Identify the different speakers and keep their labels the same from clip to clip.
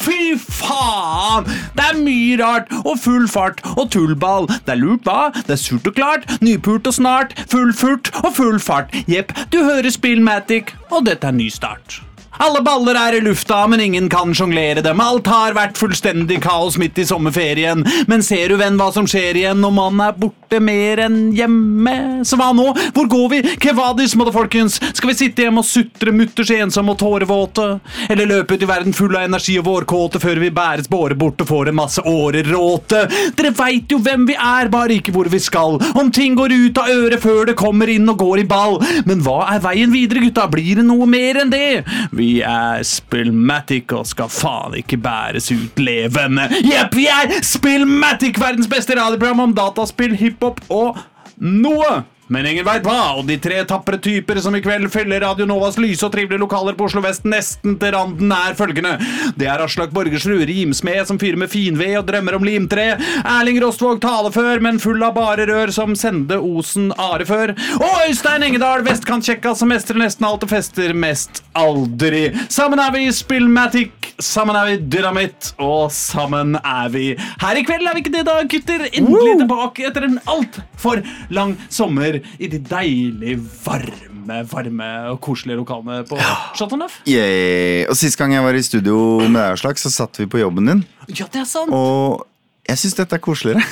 Speaker 1: Fy faen! Det er mye rart og full fart og tullball. Det er lurt, hva? Det er surt og klart, nypult og snart, full furt og full fart. Jepp, du hører Spillmatic, og dette er ny start. Alle baller er i lufta, men ingen kan sjonglere dem. Alt har vært fullstendig kaos midt i sommerferien. Men ser du, venn, hva som skjer igjen når mannen er borte mer enn hjemme? Så hva nå? Hvor går vi? Kevadis, folkens? Skal vi sitte hjemme og sutre mutters ensomme og tårevåte? Eller løpe ut i verden full av energi og vårkåte før vi bæres båre bort og får en masse åreråte? Dere veit jo hvem vi er, bare ikke hvor vi skal. Om ting går ut av øret før det kommer inn og går i ball. Men hva er veien videre, gutta? Blir det noe mer enn det? Vi er Spillmatic og skal faen ikke bæres ut levende. Jepp, vi er Spillmatic, verdens beste radioprogram om dataspill, hiphop og noe men ingen veit hva, og de tre tapre typer som i kveld fyller Radio Novas lyse og trivelige lokaler på Oslo vest nesten til randen, er følgende. Det er Aslak Borgersrud, rimsmed som fyrer med finved og drømmer om limtre. Erling Rostvåg talefør, men full av bare rør som Sende Osen Arefør. Og Øystein Engedal, vestkantkjekka som mestrer nesten alt og fester mest aldri. Sammen er vi Spillmatic, sammen er vi Dynamitt, og sammen er vi her i kveld. Er vi ikke det, da, gutter? Endelig tilbake etter en altfor lang sommer i de deilig varme, varme og koselige lokalene på ja. Chateau Neuf.
Speaker 2: Yeah. Og Sist gang jeg var i studio med deg, Aslak, så satt vi på jobben din.
Speaker 1: Ja, det er sant
Speaker 2: Og jeg syns dette er koseligere.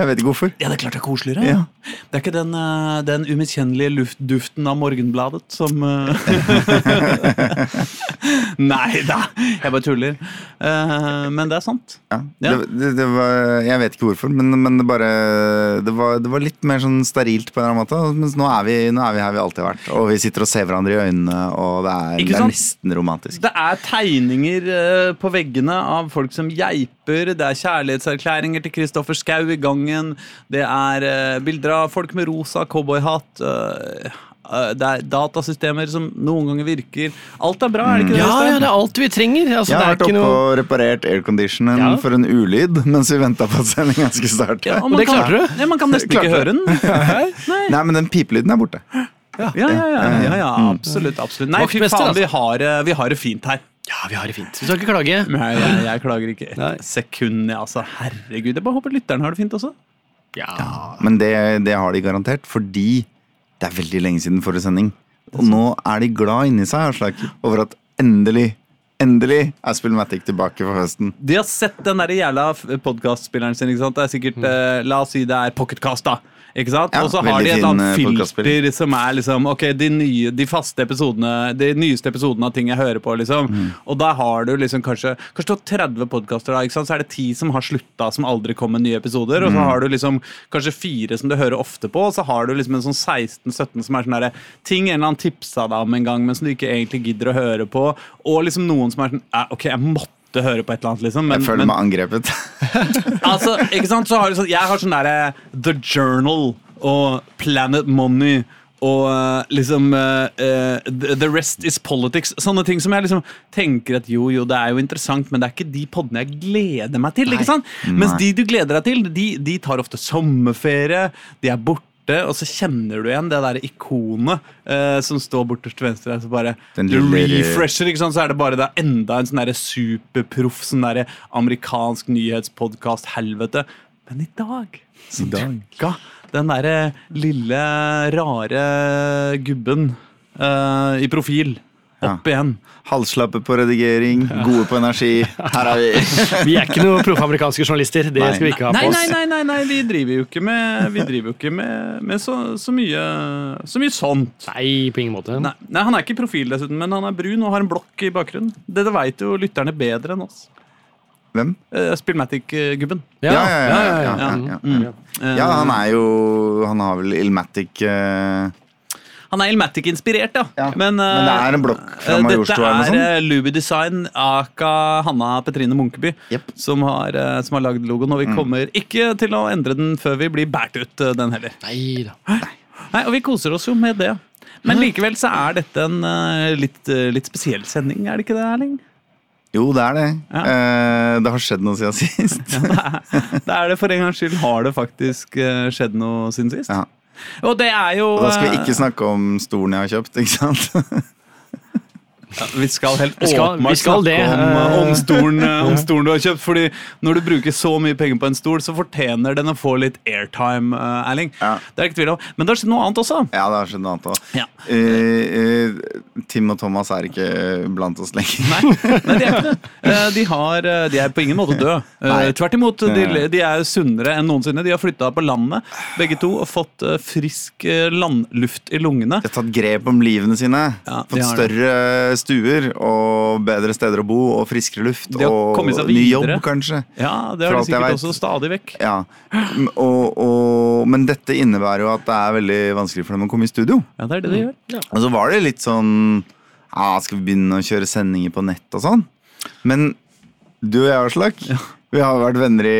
Speaker 2: Jeg vet ikke hvorfor.
Speaker 1: Ja, Det er klart det er koseligere. Ja. Det er ikke den, uh, den umiskjennelige luftduften av Morgenbladet som uh... Nei da, jeg bare tuller. Uh, men det er sant.
Speaker 2: Ja, ja. Det, det, det var, jeg vet ikke hvorfor, men, men det, bare, var, det, var, litt mer sånn sterilt på en eller annen måte. Mens nå er, vi, nå er vi her vi alltid har vært, og vi sitter og ser hverandre i øynene, og det er, det er nesten romantisk.
Speaker 1: Det er tegninger på veggene av folk som geiper, det er kjærlighetserklæringer til Kristoffer Schou i gangen. Det er uh, bilder av folk med rosa cowboyhatt. Uh, det er datasystemer som noen ganger virker. Alt er bra, er det ikke det?
Speaker 3: Ja, ja det er alt vi trenger.
Speaker 2: Altså, jeg har vært oppe noe... og reparert airconditionen ja. for en ulyd mens vi venta på at sendinga skulle starte.
Speaker 1: Ja, det klarte du? Ja, man kan nesten ikke høre den.
Speaker 2: Nei. Nei, men den pipelyden er borte.
Speaker 1: Ja, ja, ja, ja, ja absolutt. absolutt. Nei, fy faen, vi har, vi har det fint her.
Speaker 3: Ja, vi har det fint. Du skal ikke klage.
Speaker 1: Nei, jeg, jeg klager ikke et sekund. Altså, herregud, Jeg bare håper lytteren har det fint også.
Speaker 2: Ja. ja men det, det, har de garantert, fordi det er veldig lenge siden forrige sending. Og nå er de glad inni seg Aslak, over at endelig Endelig er Spillmatic tilbake for høsten.
Speaker 1: De har sett den der jævla podkastspilleren sin. ikke sant? Det er sikkert, mm. eh, La oss si det er Pocketcast, da. Ikke sant? Ja, og så har de et annet eh, filter som er liksom Ok, de, nye, de faste episodene De nyeste episodene av ting jeg hører på, liksom. Mm. Og da har du liksom kanskje Kanskje du har 30 podkaster, da, ikke sant? så er det 10 som har slutta, som aldri kommer nye episoder. Og så mm. har du liksom kanskje fire som du hører ofte på, og så har du liksom en sånn 16-17 som er sånn derre ting en eller annen tipsa deg om en gang, men som du ikke egentlig gidder å høre på. Og liksom noen som er sånn Ok, jeg måtte måtte høre på et eller annet. Liksom,
Speaker 2: men, jeg føler meg angrepet.
Speaker 1: altså, ikke sant? Så har sånn, jeg har sånn derre The Journal og Planet Money og uh, liksom uh, uh, The Rest Is Politics. Sånne ting som jeg liksom tenker at jo, jo, det er jo interessant, men det er ikke de podene jeg gleder meg til. Nei. ikke sant? Mens de du gleder deg til, de, de tar ofte sommerferie, de er borte borte, og så kjenner du igjen det der ikonet eh, som står borterst til venstre. Så bare du refresher, ikke sant? så er det bare det enda en sånn superproff sånn der amerikansk nyhetspodkast-helvete. Men i dag så dukka den derre lille, rare gubben uh, i profil opp ja. igjen.
Speaker 2: Halvslappe på redigering, gode på energi. Her er vi.
Speaker 3: vi er ikke noen profamerikanske journalister. Det nei. skal vi ikke ha på
Speaker 1: oss. Nei, nei, nei, nei, vi driver jo ikke med, jo ikke med, med så, så, mye, så, mye, sånt.
Speaker 3: Nei, på ingen måte.
Speaker 1: Nei, nei, Han er ikke profil, dessuten, men han er brun og har en blokk i bakgrunnen. Dette det veit jo lytterne bedre enn oss.
Speaker 2: Hvem?
Speaker 1: Uh, Spillmatic-gubben.
Speaker 2: Ja. Ja, ja, ja, ja, mm. ja, han er jo Han har vel Illmatic uh
Speaker 1: Han er Ilmatic-inspirert, ja.
Speaker 2: Ja,
Speaker 1: Men,
Speaker 2: men det
Speaker 1: eh,
Speaker 2: er en blokk fra
Speaker 1: eh,
Speaker 2: Majorstua eller
Speaker 1: Dette er eh, Luby Design, aka Hanna Petrine Munkeby,
Speaker 2: yep.
Speaker 1: som har, uh, har lagd logoen.
Speaker 2: Mm.
Speaker 1: Og vi kommer ikke til å endre den før vi blir båret ut, eh, den heller.
Speaker 3: Nei da.
Speaker 1: Nei, Og vi koser oss jo med det. Men likevel så er dette en eh, litt, eh, litt spesiell sending, er det ikke det, Erling?
Speaker 2: Jo, det er det.
Speaker 1: Ja.
Speaker 2: Eh, det har skjedd noe siden sist.
Speaker 1: Det er det, For en gangs skyld har det faktisk eh, skjedd noe siden sist.
Speaker 2: Ja.
Speaker 1: Og det er jo
Speaker 2: Og da skal vi
Speaker 1: eh,
Speaker 2: ikke snakke om stolen jeg har kjøpt, ikke sant?
Speaker 1: Ja, vi skal helt
Speaker 3: Vi skal-
Speaker 1: åpenbart
Speaker 3: skal
Speaker 1: snakke om,
Speaker 3: eh.
Speaker 1: om, stolen, eh, om stolen du har kjøpt. Fordi når du bruker så mye penger på en stol, så fortjener den å få litt airtime, eh, Erling.
Speaker 2: Ja.
Speaker 1: Det er ikke tvil om. Men det har skjedd noe annet også.
Speaker 2: Ja, det har skjedd noe annet også.
Speaker 1: Ja.
Speaker 2: Tim og Thomas er ikke blant oss lenger.
Speaker 1: Nei, nei, de er ikke det. Eh, De, har, eh, de er på ingen måte døde. Eh, Tvert imot, de, de er sunnere enn noensinne. De har flytta på landet, begge to, og fått eh, frisk eh, landluft i lungene.
Speaker 2: De har tatt grep om livene sine. Fått større stuer og bedre steder å bo og friskere luft. Og ny jobb, kanskje.
Speaker 1: Ja, det har de sikkert også stadig vekk.
Speaker 2: Ja. Og, og, men dette innebærer jo at det er veldig vanskelig for dem å komme i studio.
Speaker 1: Ja, det er det de gjør.
Speaker 2: Og så var det litt sånn ah, Skal vi begynne å kjøre sendinger på nett og sånn? Men du og jeg, Aslak, vi har vært venner i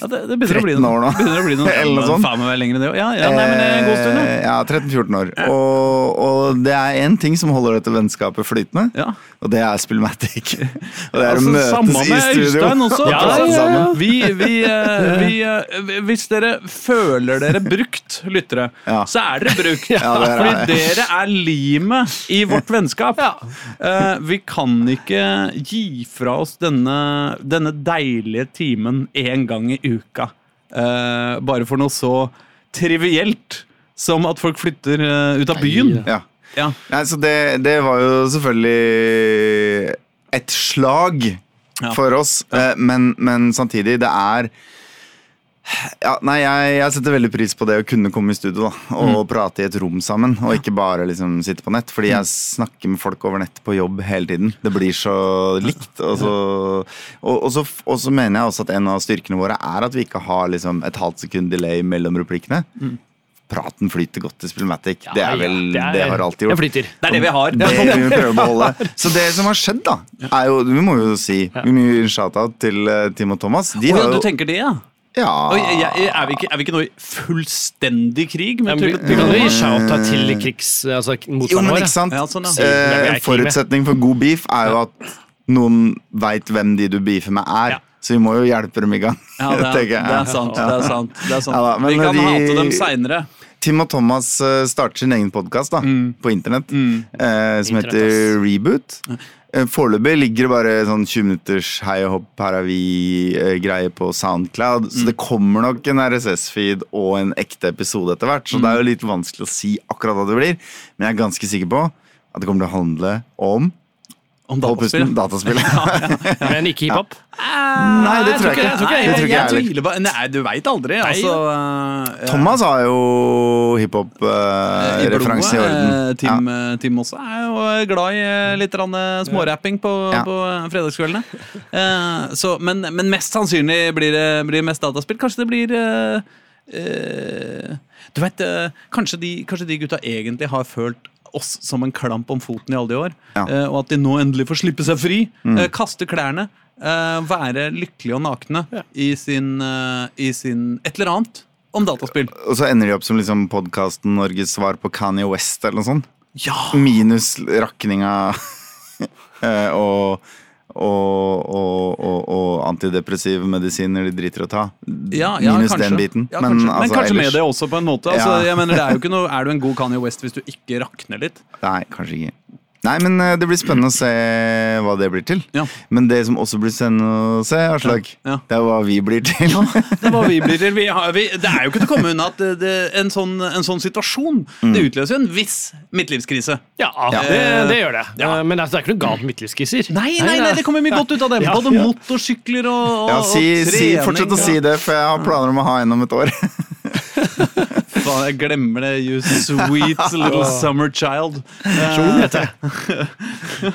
Speaker 1: Ja, det, det begynner å bli
Speaker 2: 13
Speaker 1: noe.
Speaker 2: år nå.
Speaker 1: Begynner å bli noen
Speaker 2: Eller noe sånt.
Speaker 1: Faen meg være lenger enn det. Ja, ja, nei, men det er en god stund, ja.
Speaker 2: Eh, Ja, 13-14 år. Og, og det er én ting som holder dette vennskapet flytende,
Speaker 1: Ja.
Speaker 2: og det er Spillmatic. Og det er
Speaker 1: Altså,
Speaker 2: å
Speaker 1: samme
Speaker 2: møtes i
Speaker 1: med
Speaker 2: studio.
Speaker 1: Øystein også.
Speaker 3: Ja,
Speaker 1: Altså,
Speaker 3: ja, ja.
Speaker 1: Vi, vi, eh, vi, eh, hvis dere føler dere brukt, lyttere,
Speaker 2: Ja.
Speaker 1: så er dere brukt.
Speaker 2: Ja, det er
Speaker 1: Fordi dere er limet i vårt vennskap. Eh, vi kan ikke gi fra oss denne, denne deilige timen én gang i uka. Uh, bare for noe så trivielt som at folk flytter uh, ut av byen.
Speaker 2: Ja.
Speaker 1: Ja.
Speaker 2: Nei, så det, det var jo selvfølgelig et slag
Speaker 1: Ja.
Speaker 2: for oss, uh, men, men samtidig, det er ja, nei, jeg, jeg setter veldig pris på det å kunne komme i studio da, og
Speaker 1: Mm.
Speaker 2: prate i et rom sammen, og ikke bare liksom sitte på nett. Fordi jeg snakker med folk over nett på jobb hele tiden. Det blir så likt. Og så, og, og så, og så mener jeg også at en av styrkene våre er at vi ikke har liksom et halvt sekund delay mellom replikkene. Praten flyter godt i Spillmatic. det er vel
Speaker 3: det, er-
Speaker 2: det har alltid gjort.
Speaker 3: Det flyter.
Speaker 1: Det er det vi har.
Speaker 2: Det vi prøver å beholde. Så det som har skjedd, da, er jo Vi må jo si må shout-out til eh, Tim og Thomas. De
Speaker 1: oh, ja,
Speaker 2: har
Speaker 1: du tenker det, ja?
Speaker 2: Ja.
Speaker 1: Oi, jeg, er, vi ikke, er vi ikke nå i fullstendig krig?
Speaker 3: Ja, men vi, vi kan jo gi shout-out til krigs... Altså
Speaker 2: Jo, men ikke sant?
Speaker 1: Ja, sånn, ja.
Speaker 2: Eh, en forutsetning for god beef er jo at noen veit hvem de du beefer med, er.
Speaker 3: Ja.
Speaker 2: Så vi må jo hjelpe dem i gang.
Speaker 1: Ja, det, er,
Speaker 2: jeg.
Speaker 1: det er sant. Det er sant, det er sant.
Speaker 2: Ja da,
Speaker 1: vi kan
Speaker 2: de-
Speaker 1: hate dem seinere.
Speaker 2: Tim og Thomas eh, starter sin egen podkast på internett eh, som
Speaker 3: internet,
Speaker 2: heter Reboot. Eh, Foreløpig ligger det bare sånn 20 minutters hei og hopp, her er vi-greie på Soundcloud. Så det kommer nok en RSS-feed og en ekte episode etter hvert. Så det er jo litt vanskelig å si akkurat hva det blir. Men jeg er ganske sikker på at det kommer til å handle om
Speaker 1: Om
Speaker 2: dataspill?
Speaker 1: dataspill.
Speaker 2: dataspill. ja.
Speaker 3: Men ikke hiphop.
Speaker 2: Nei, det tror jeg ikke.
Speaker 1: Jeg tror ikke,
Speaker 2: Det tror ikke jeg
Speaker 1: jeg tviler på Nei, du veit aldri. Altså, eh,
Speaker 2: Thomas har jo
Speaker 1: i
Speaker 2: hiphop-referanse i orden.
Speaker 1: eh, Tim, ja. Tim også er jo glad i eh, litt eh, smårapping på,
Speaker 2: Ja.
Speaker 1: på eh, fredagskveldene. Uh, så, men, men mest sannsynlig blir det blir mest dataspill. Kanskje det blir eh, eh, Du vet, eh, kanskje, de, kanskje de gutta egentlig har følt oss som en klamp om foten i alle de år.
Speaker 2: Ja.
Speaker 1: eh, og at de nå endelig får slippe seg fri. Mm. kaste klærne. eh, være lykkelige og nakne i, sin, eh, i sin Et eller annet om dataspill.
Speaker 2: Og så ender de opp som liksom podkasten Norges svar på Kanye West eller noe sånt.
Speaker 1: Ja!
Speaker 2: Minus rakninga eh, og, og, og, og, og antidepressive medisiner de driter å ta.
Speaker 1: Ja, ja,
Speaker 2: Minus
Speaker 1: kanskje.
Speaker 2: den biten.
Speaker 1: Ja, kanskje. Men,
Speaker 2: altså,
Speaker 1: kanskje med det også, på en måte. Altså, mener, det er, noe, er du en god Kanye West hvis du ikke rakner litt?
Speaker 2: Nei, kanskje ikke. Nei, men eh, det blir spennende å se hva det blir til.
Speaker 1: Ja.
Speaker 2: Men det som også blir spennende å se, Aslak,
Speaker 1: Ja.
Speaker 2: det er hva vi blir til.
Speaker 1: Det er hva vi blir til. Vi har, vi, det er jo ikke til å komme unna at det, det, en, sånn, en sånn situasjon
Speaker 2: Mm.
Speaker 1: Det utløser jo en viss midtlivskrise.
Speaker 3: Ja, Det, det gjør det.
Speaker 1: Ja.
Speaker 3: Eh, Men altså, det er ikke noe galt med midtlivskriser.
Speaker 1: Nei, nei, nei, det kommer mye godt ut av det. Både
Speaker 3: ja.
Speaker 1: motorsykler og, og,
Speaker 2: Ja, si,
Speaker 1: og
Speaker 2: si,
Speaker 1: trening.
Speaker 2: fortsett å si det, for jeg har planer om å ha en om et år.
Speaker 1: faen, jeg glemmer det. You sweet little summer child.
Speaker 3: Kjol, heter jeg.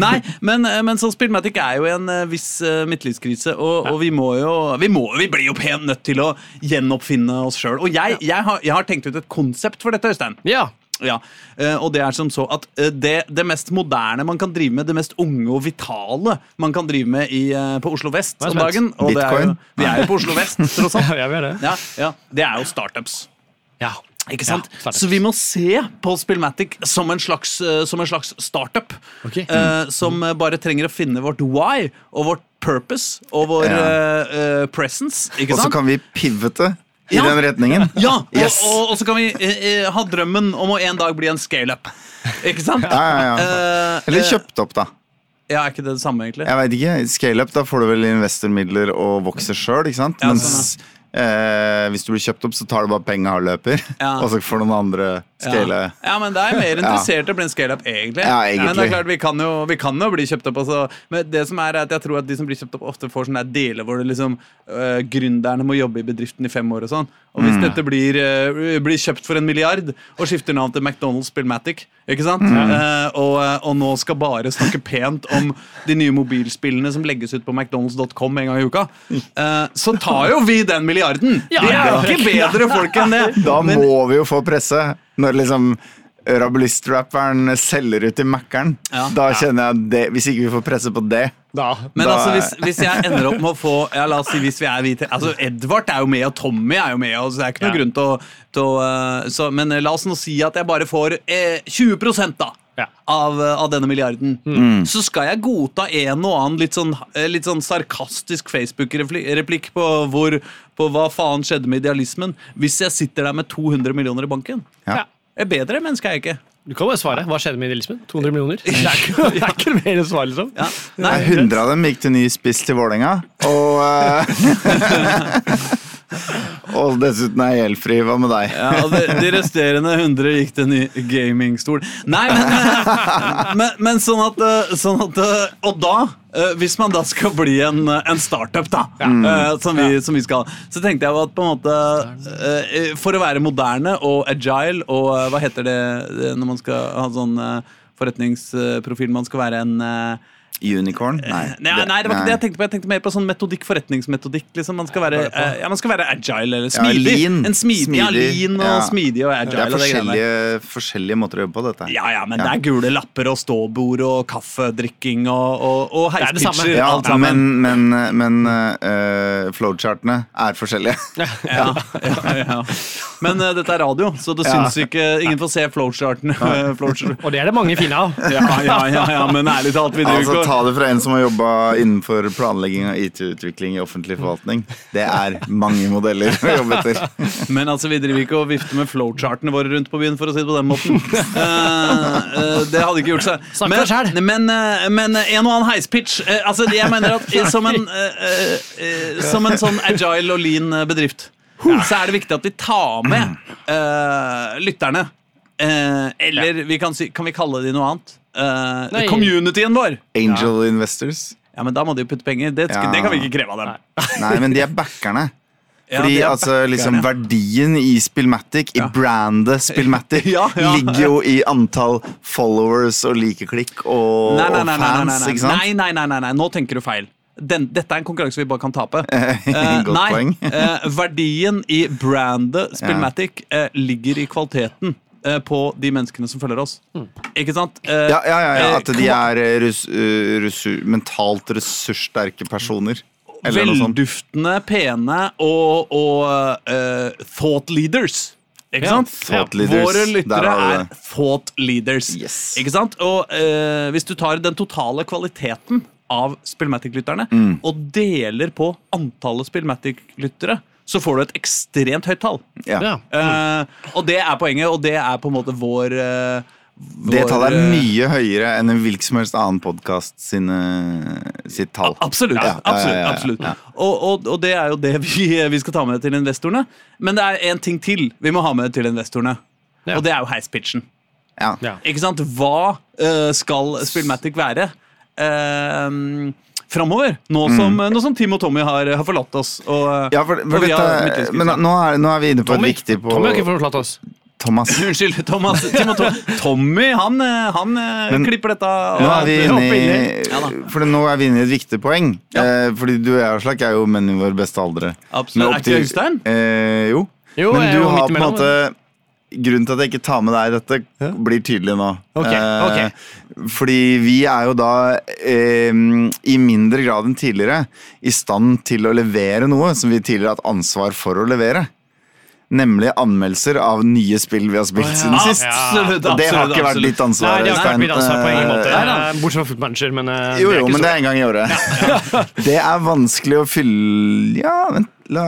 Speaker 1: Nei, men, men sånn Spillmatic er jo i en eh, viss eh, midtlivskrise, og, og vi må jo vi, må, vi blir jo pent nødt til å gjenoppfinne oss sjøl. Og jeg, jeg, har, jeg har tenkt ut et konsept for dette, Øystein.
Speaker 3: Ja.
Speaker 1: Ja, eh, og det er som så at eh, det, det mest moderne man kan drive med, det mest unge og vitale man kan drive med i, eh, på Oslo vest om dagen og det er jo,
Speaker 2: Bitcoin?
Speaker 1: Vi er jo på Oslo vest, tross alt.
Speaker 3: ja, det.
Speaker 1: Ja, ja, det er jo startups.
Speaker 3: Ja.
Speaker 1: Ikke sant?
Speaker 3: Ja,
Speaker 1: så vi må se på Spillmatic som en slags, eh, som en slags startup.
Speaker 3: Ok.
Speaker 1: eh, som eh, bare trenger å finne vårt why og vårt purpose og vår
Speaker 2: Ja.
Speaker 1: eh, eh, presence. Ikke
Speaker 2: Og så kan vi pivote i
Speaker 1: Ja.
Speaker 2: den retningen.
Speaker 1: Ja, og,
Speaker 2: Yes.
Speaker 1: og, og så kan vi eh, ha drømmen om å en dag bli en scaleup. Ikke sant?
Speaker 2: Ja, ja, ja.
Speaker 1: Eh,
Speaker 2: Eller kjøpt opp, da.
Speaker 1: Ja, Er ikke det det samme, egentlig?
Speaker 2: Jeg vet ikke. Scale-up, da får du vel investormidler og vokser sjøl, ikke sant?
Speaker 1: Ja, sånn,
Speaker 2: eh, hvis du blir kjøpt opp, så tar du bare penga og løper.
Speaker 1: Ja.
Speaker 2: Og så får noen andre scale.
Speaker 1: Ja. ja, men det er mer interessert i å bli en scaleup, egentlig.
Speaker 2: Ja, egentlig.
Speaker 1: Men det er klart, vi kan jo, vi kan jo bli kjøpt opp. Også. Men det som er, er at jeg tror at de som blir kjøpt opp, ofte får sånne deler hvor det liksom øh, gründerne må jobbe i bedriften i fem år og sånn. Og hvis dette blir, øh, blir kjøpt for en milliard og skifter navn til McDonald's Spillmatic, ikke sant? Eh, og, og nå skal bare snakke pent om de nye mobilspillene som legges ut på McDonald's.com en gang i uka, uh, så tar jo vi den milliarden!
Speaker 3: Ja,
Speaker 1: vi er jo ikke bedre folk enn det!
Speaker 2: Da
Speaker 1: Men-
Speaker 2: må vi jo få presse. Når liksom Rabulist-rapperen selger ut til Mækkern.
Speaker 1: Ja.
Speaker 2: Da kjenner jeg det Hvis ikke vi får presse på det
Speaker 3: Da.
Speaker 1: Men
Speaker 2: Da-
Speaker 1: altså, hvis, hvis jeg ender opp med å få ja, La oss si hvis vi er hvite Altså, Edvard er jo med, og Tommy er jo med. Og så det er ikke noe
Speaker 3: Ja.
Speaker 1: grunn til å, til å eh, så, Men eh, la oss nå si at jeg bare får eh, 20 da
Speaker 3: Ja.
Speaker 1: av, eh, av denne milliarden.
Speaker 2: Mm.
Speaker 1: Så skal jeg godta en og annen litt sånn, eh, litt sånn sarkastisk Facebook-replikk på, på hva faen skjedde med idealismen, hvis jeg sitter der med 200 millioner i banken.
Speaker 2: Ja.
Speaker 1: er bedre menneske er jeg ikke.
Speaker 3: Du kan bare svare. Hva skjedde med idealismen? 200 millioner? Det er ikke, det er ikke mer enn svar, liksom.
Speaker 1: Ja.
Speaker 2: Nei,
Speaker 1: Nei,
Speaker 2: 100 av dem gikk til ny spiss til Vålerenga. Og eh, Og dessuten er jeg gjeldfri. Hva med deg?
Speaker 1: Ja, de, de resterende 100 gikk til ny gamingstol. Nei, men, men, men sånn at, eh, sånn at eh, Og da, eh, hvis man da skal bli en, en startup, da, ja. som, vi, som vi skal, så tenkte jeg at på en måte eh, For å være moderne og agile og hva heter det når man skal ha sånn forretningsprofil? Man skal være en
Speaker 2: Unicorn? Nei.
Speaker 1: Nei, nei, det var ikke det jeg tenkte på. Jeg tenkte mer på sånn metodikk, forretningsmetodikk. Liksom. Man, skal være, eh, ja, man skal være agile eller smidig.
Speaker 2: lean.
Speaker 1: En smidig, Ja, lean og
Speaker 2: ja.
Speaker 1: smidig og agile.
Speaker 2: Det er
Speaker 1: forskjellige, det
Speaker 2: forskjellige, måter å jobbe på dette.
Speaker 1: Ja, ja, men det er gule lapper og ståbord og kaffedrikking og, og, og
Speaker 3: er
Speaker 1: heispitcher.
Speaker 2: Ja,
Speaker 1: alt sammen.
Speaker 2: men, men, men uh, flowchartene er forskjellige.
Speaker 1: Ja, ja, ja. Men uh, dette er radio, så det
Speaker 2: Ja.
Speaker 1: syns ikke Ingen får se flowchartene. eh, flowchart.
Speaker 3: Og det er det mange fine av.
Speaker 1: Ja, ja, ja, ja, men ærlig talt, vi driver
Speaker 2: Altså,
Speaker 1: ikke og
Speaker 2: Ta det fra en som har jobba innenfor planlegging og IT-utvikling i offentlig forvaltning. Det er mange modeller å jobbe etter.
Speaker 1: Men altså, vi driver ikke og vifter med flowchartene våre rundt på byen, for å si det på den måten. Eh, eh, det hadde ikke gjort seg. Men, men, eh, men en og annen heispitch Altså, jeg mener at som en, som en sånn agile og lean bedrift, så er det viktig at vi tar med eh, lytterne. Eh, eller vi kan, si, kan vi kalle de noe annet? Eh,
Speaker 3: Nei.
Speaker 1: communityen vår.
Speaker 2: Angel investors.
Speaker 1: Ja, men da må de jo putte penger. Det,
Speaker 2: Ja.
Speaker 1: det kan vi ikke kreve av dem.
Speaker 2: Nei, men de er backerne. Fordi
Speaker 1: ja, er
Speaker 2: altså, liksom, verdien i Spillmatic, i brandet Spillmatic,
Speaker 1: Ja, ja.
Speaker 2: ligger jo i antall followers og likeklikk og,
Speaker 1: Nei, nei, nei,
Speaker 2: og
Speaker 1: nei,
Speaker 2: fans,
Speaker 1: nei, nei,
Speaker 2: ikke sant?
Speaker 1: nei, nei, nei, nei, nei, nå tenker du feil. Den, dette er en konkurranse vi bare kan tape.
Speaker 2: Godt
Speaker 1: nei,
Speaker 2: poeng.
Speaker 1: eh, verdien i brandet Spillmatic eh, ligger i kvaliteten eh, på de menneskene som følger oss. Ikke sant? Eh,
Speaker 2: Ja, ja, ja, ja,
Speaker 1: eh,
Speaker 2: at de er eh, rus, eh, resur, mentalt ressurssterke personer. Eller noe sånt.
Speaker 1: Velduftende, pene og, og eh, thought leaders. Ikke
Speaker 3: Ja.
Speaker 1: sant?
Speaker 2: Thought leaders,
Speaker 1: Våre
Speaker 2: der
Speaker 1: lyttere
Speaker 2: har du
Speaker 1: er
Speaker 2: det.
Speaker 1: thought leaders.
Speaker 2: Yes.
Speaker 1: Ikke sant? Og eh, hvis du tar den totale kvaliteten av Spillmatic-lytterne
Speaker 2: Mm.
Speaker 1: og deler på antallet Spillmatic-lyttere, så får du et ekstremt høyt tall.
Speaker 2: Ja.
Speaker 3: Ja.
Speaker 1: Eh, og det er poenget, og det er på en måte vår,
Speaker 2: Det
Speaker 1: vår,
Speaker 2: tallet er
Speaker 1: eh,
Speaker 2: mye høyere enn en hvilken som helst annen podkast sitt tall.
Speaker 1: Absolutt.
Speaker 2: Ja, ja,
Speaker 1: absolutt,
Speaker 2: ja, ja.
Speaker 1: Og, og, og det er jo det vi, vi skal ta med til investorene. Men det er én ting til vi må ha med til investorene.
Speaker 3: Ja.
Speaker 1: Og det er jo heispitchen.
Speaker 2: Ja.
Speaker 3: Ja.
Speaker 1: Ikke sant? Hva uh, skal Spillmatic være? Eh, framover. Nå, som- nå som Tim og Tommy har, har forlatt oss. Og,
Speaker 2: Mm. Ja, for, for
Speaker 1: og har
Speaker 2: dette,
Speaker 1: midtlyskrift.
Speaker 2: men nå er, nå er vi inne på
Speaker 3: Tommy,
Speaker 2: et viktig på
Speaker 3: Tommy har ikke forlatt oss.
Speaker 2: Thomas.
Speaker 1: Unnskyld, Thomas. Tim og Tom, Tommy, han, han eh,
Speaker 2: Men-
Speaker 1: klipper dette.
Speaker 2: Nå er vi inne i, Ja For nå er vi inne i et viktig poeng. Eh, fordi du og jeg Aslak, er jo menn i vår beste aldre.
Speaker 1: Absolutt. Er ikke Øystein?
Speaker 2: Eh, jo.
Speaker 3: Jo,
Speaker 2: Men du har på en måte Grunnen til at jeg ikke tar med deg dette, dette, blir tydelig nå.
Speaker 3: Ok,
Speaker 2: Eh,
Speaker 3: ok.
Speaker 2: Fordi vi er jo da eh, i mindre grad enn tidligere i stand til å levere noe som vi tidligere har hatt ansvar for å levere. Nemlig anmeldelser av nye spill vi har spilt siden sist.
Speaker 1: Absolutt,
Speaker 2: Og det har
Speaker 1: absolutt,
Speaker 2: ikke vært ditt ansvar.
Speaker 3: Nei, det har ikke vært mitt ansvar på ingen måte.
Speaker 2: Nei,
Speaker 3: nei. Bortsett fra footmanager, men eh,
Speaker 2: jo,
Speaker 3: det
Speaker 2: jo, men det er en gang i året. Det er vanskelig å fylle Ja, vent, la,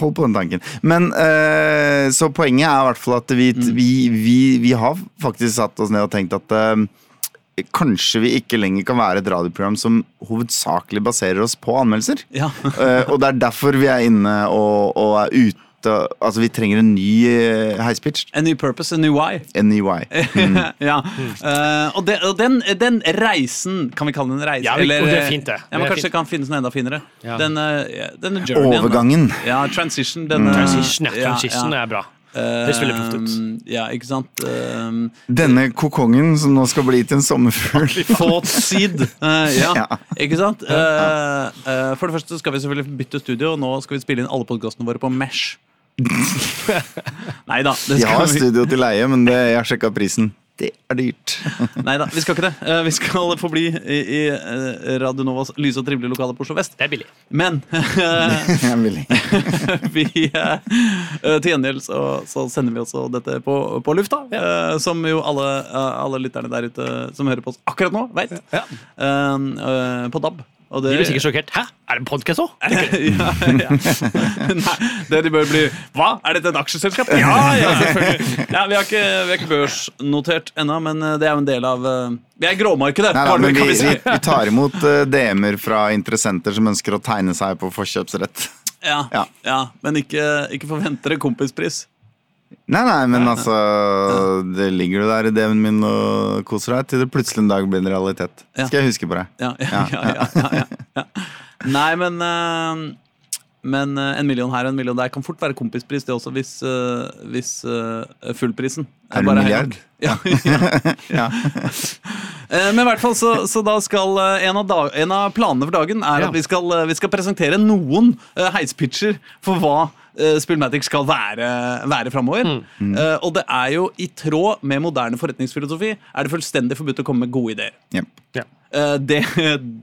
Speaker 2: hold på den tanken. Men uh, Så poenget er i hvert fall at vi,
Speaker 3: Mm.
Speaker 2: vi, vi, vi har faktisk satt oss ned og tenkt at uh, Kanskje vi ikke lenger kan være et radioprogram som hovedsakelig baserer oss på anmeldelser.
Speaker 1: Ja.
Speaker 2: uh, og det er derfor vi er inne og, og er ute Altså, vi trenger en ny uh, heispitch.
Speaker 1: A new purpose, a new why.
Speaker 2: En ny Mm.
Speaker 1: ja. Uh, og, det, og den, den reisen, kan vi kalle det en reise?
Speaker 3: Ja, vi- eller, det er fint, det.
Speaker 1: Ja, men
Speaker 3: Det
Speaker 1: kanskje
Speaker 3: fint.
Speaker 1: det kan finnes noe enda finere.
Speaker 3: Ja.
Speaker 1: Den, eh, denne journeyen. da.
Speaker 2: Overgangen.
Speaker 1: Ja, transition. Denne,
Speaker 3: Transition, ja. Transition
Speaker 1: ja.
Speaker 3: er bra. Det spiller proft ut.
Speaker 1: Ja, ikke sant? Um,
Speaker 2: Denne kokongen som nå skal bli til en sommerfugl.
Speaker 1: Fått seed. Uh, ja,
Speaker 2: Ja.
Speaker 1: ikke sant? Uh, uh, for det første skal vi selvfølgelig bytte studio, og nå skal vi spille inn alle podkastene våre på Mesh. Nei da. Det
Speaker 2: De
Speaker 1: skal
Speaker 2: har
Speaker 1: vi,
Speaker 2: studio til leie, men det, jeg har sjekka prisen. Det er dyrt.
Speaker 1: Neida, vi skal ikke det. Eh, vi skal forbli i, i eh, Radio Novas lyse og trivelige lokale på Oslo vest.
Speaker 3: Det er billig.
Speaker 1: Men
Speaker 2: Det er billig.
Speaker 1: vi eh, Til gjengjeld så, så sender vi også dette på, på lufta. Ja. som jo alle, alle lytterne der ute som hører på oss akkurat nå, veit.
Speaker 3: Ja.
Speaker 1: på DAB. Og
Speaker 3: De blir sikkert sjokkert. Hæ, er det en podkast òg?
Speaker 1: ja, ja. Nei, det de bør bli Hva? Er dette et aksjeselskap? Ja, ja, selvfølgelig. Ja, vi, har ikke, vi har ikke børsnotert ennå, men eh, det er jo en del av eh, Vi er i gråmarkedet,
Speaker 2: Nei, da, men
Speaker 1: vi,
Speaker 2: vi,
Speaker 1: vi
Speaker 2: tar imot eh, DM-er fra interessenter som ønsker å tegne seg på forkjøpsrett.
Speaker 1: Ja,
Speaker 2: Ja.
Speaker 1: ja, men ikke, ikke forventer en kompispris.
Speaker 2: Nei, nei, men altså Det ligger du der i DM-en min og koser deg til det plutselig en dag blir en realitet. Skal jeg huske på det.
Speaker 1: Ja, ja, ja. Nei, men eh, Men eh, en million her og en million der kan fort være kompispris, det også, hvis, eh, hvis eh, fullprisen
Speaker 2: Er er
Speaker 1: bare
Speaker 2: en milliard?
Speaker 1: Ja, ja.
Speaker 2: Ja.
Speaker 1: Eh, Men i hvert fall så, så da skal en av, dag, en av planene for dagen er
Speaker 3: Ja.
Speaker 1: at vi skal, vi skal presentere noen heispitcher for hva Spillmatic skal være, være framover. Eh, og det er jo i tråd med moderne forretningsfilosofi er det fullstendig forbudt å komme med gode ideer.
Speaker 2: Yep.
Speaker 3: Ja.
Speaker 1: Eh, det,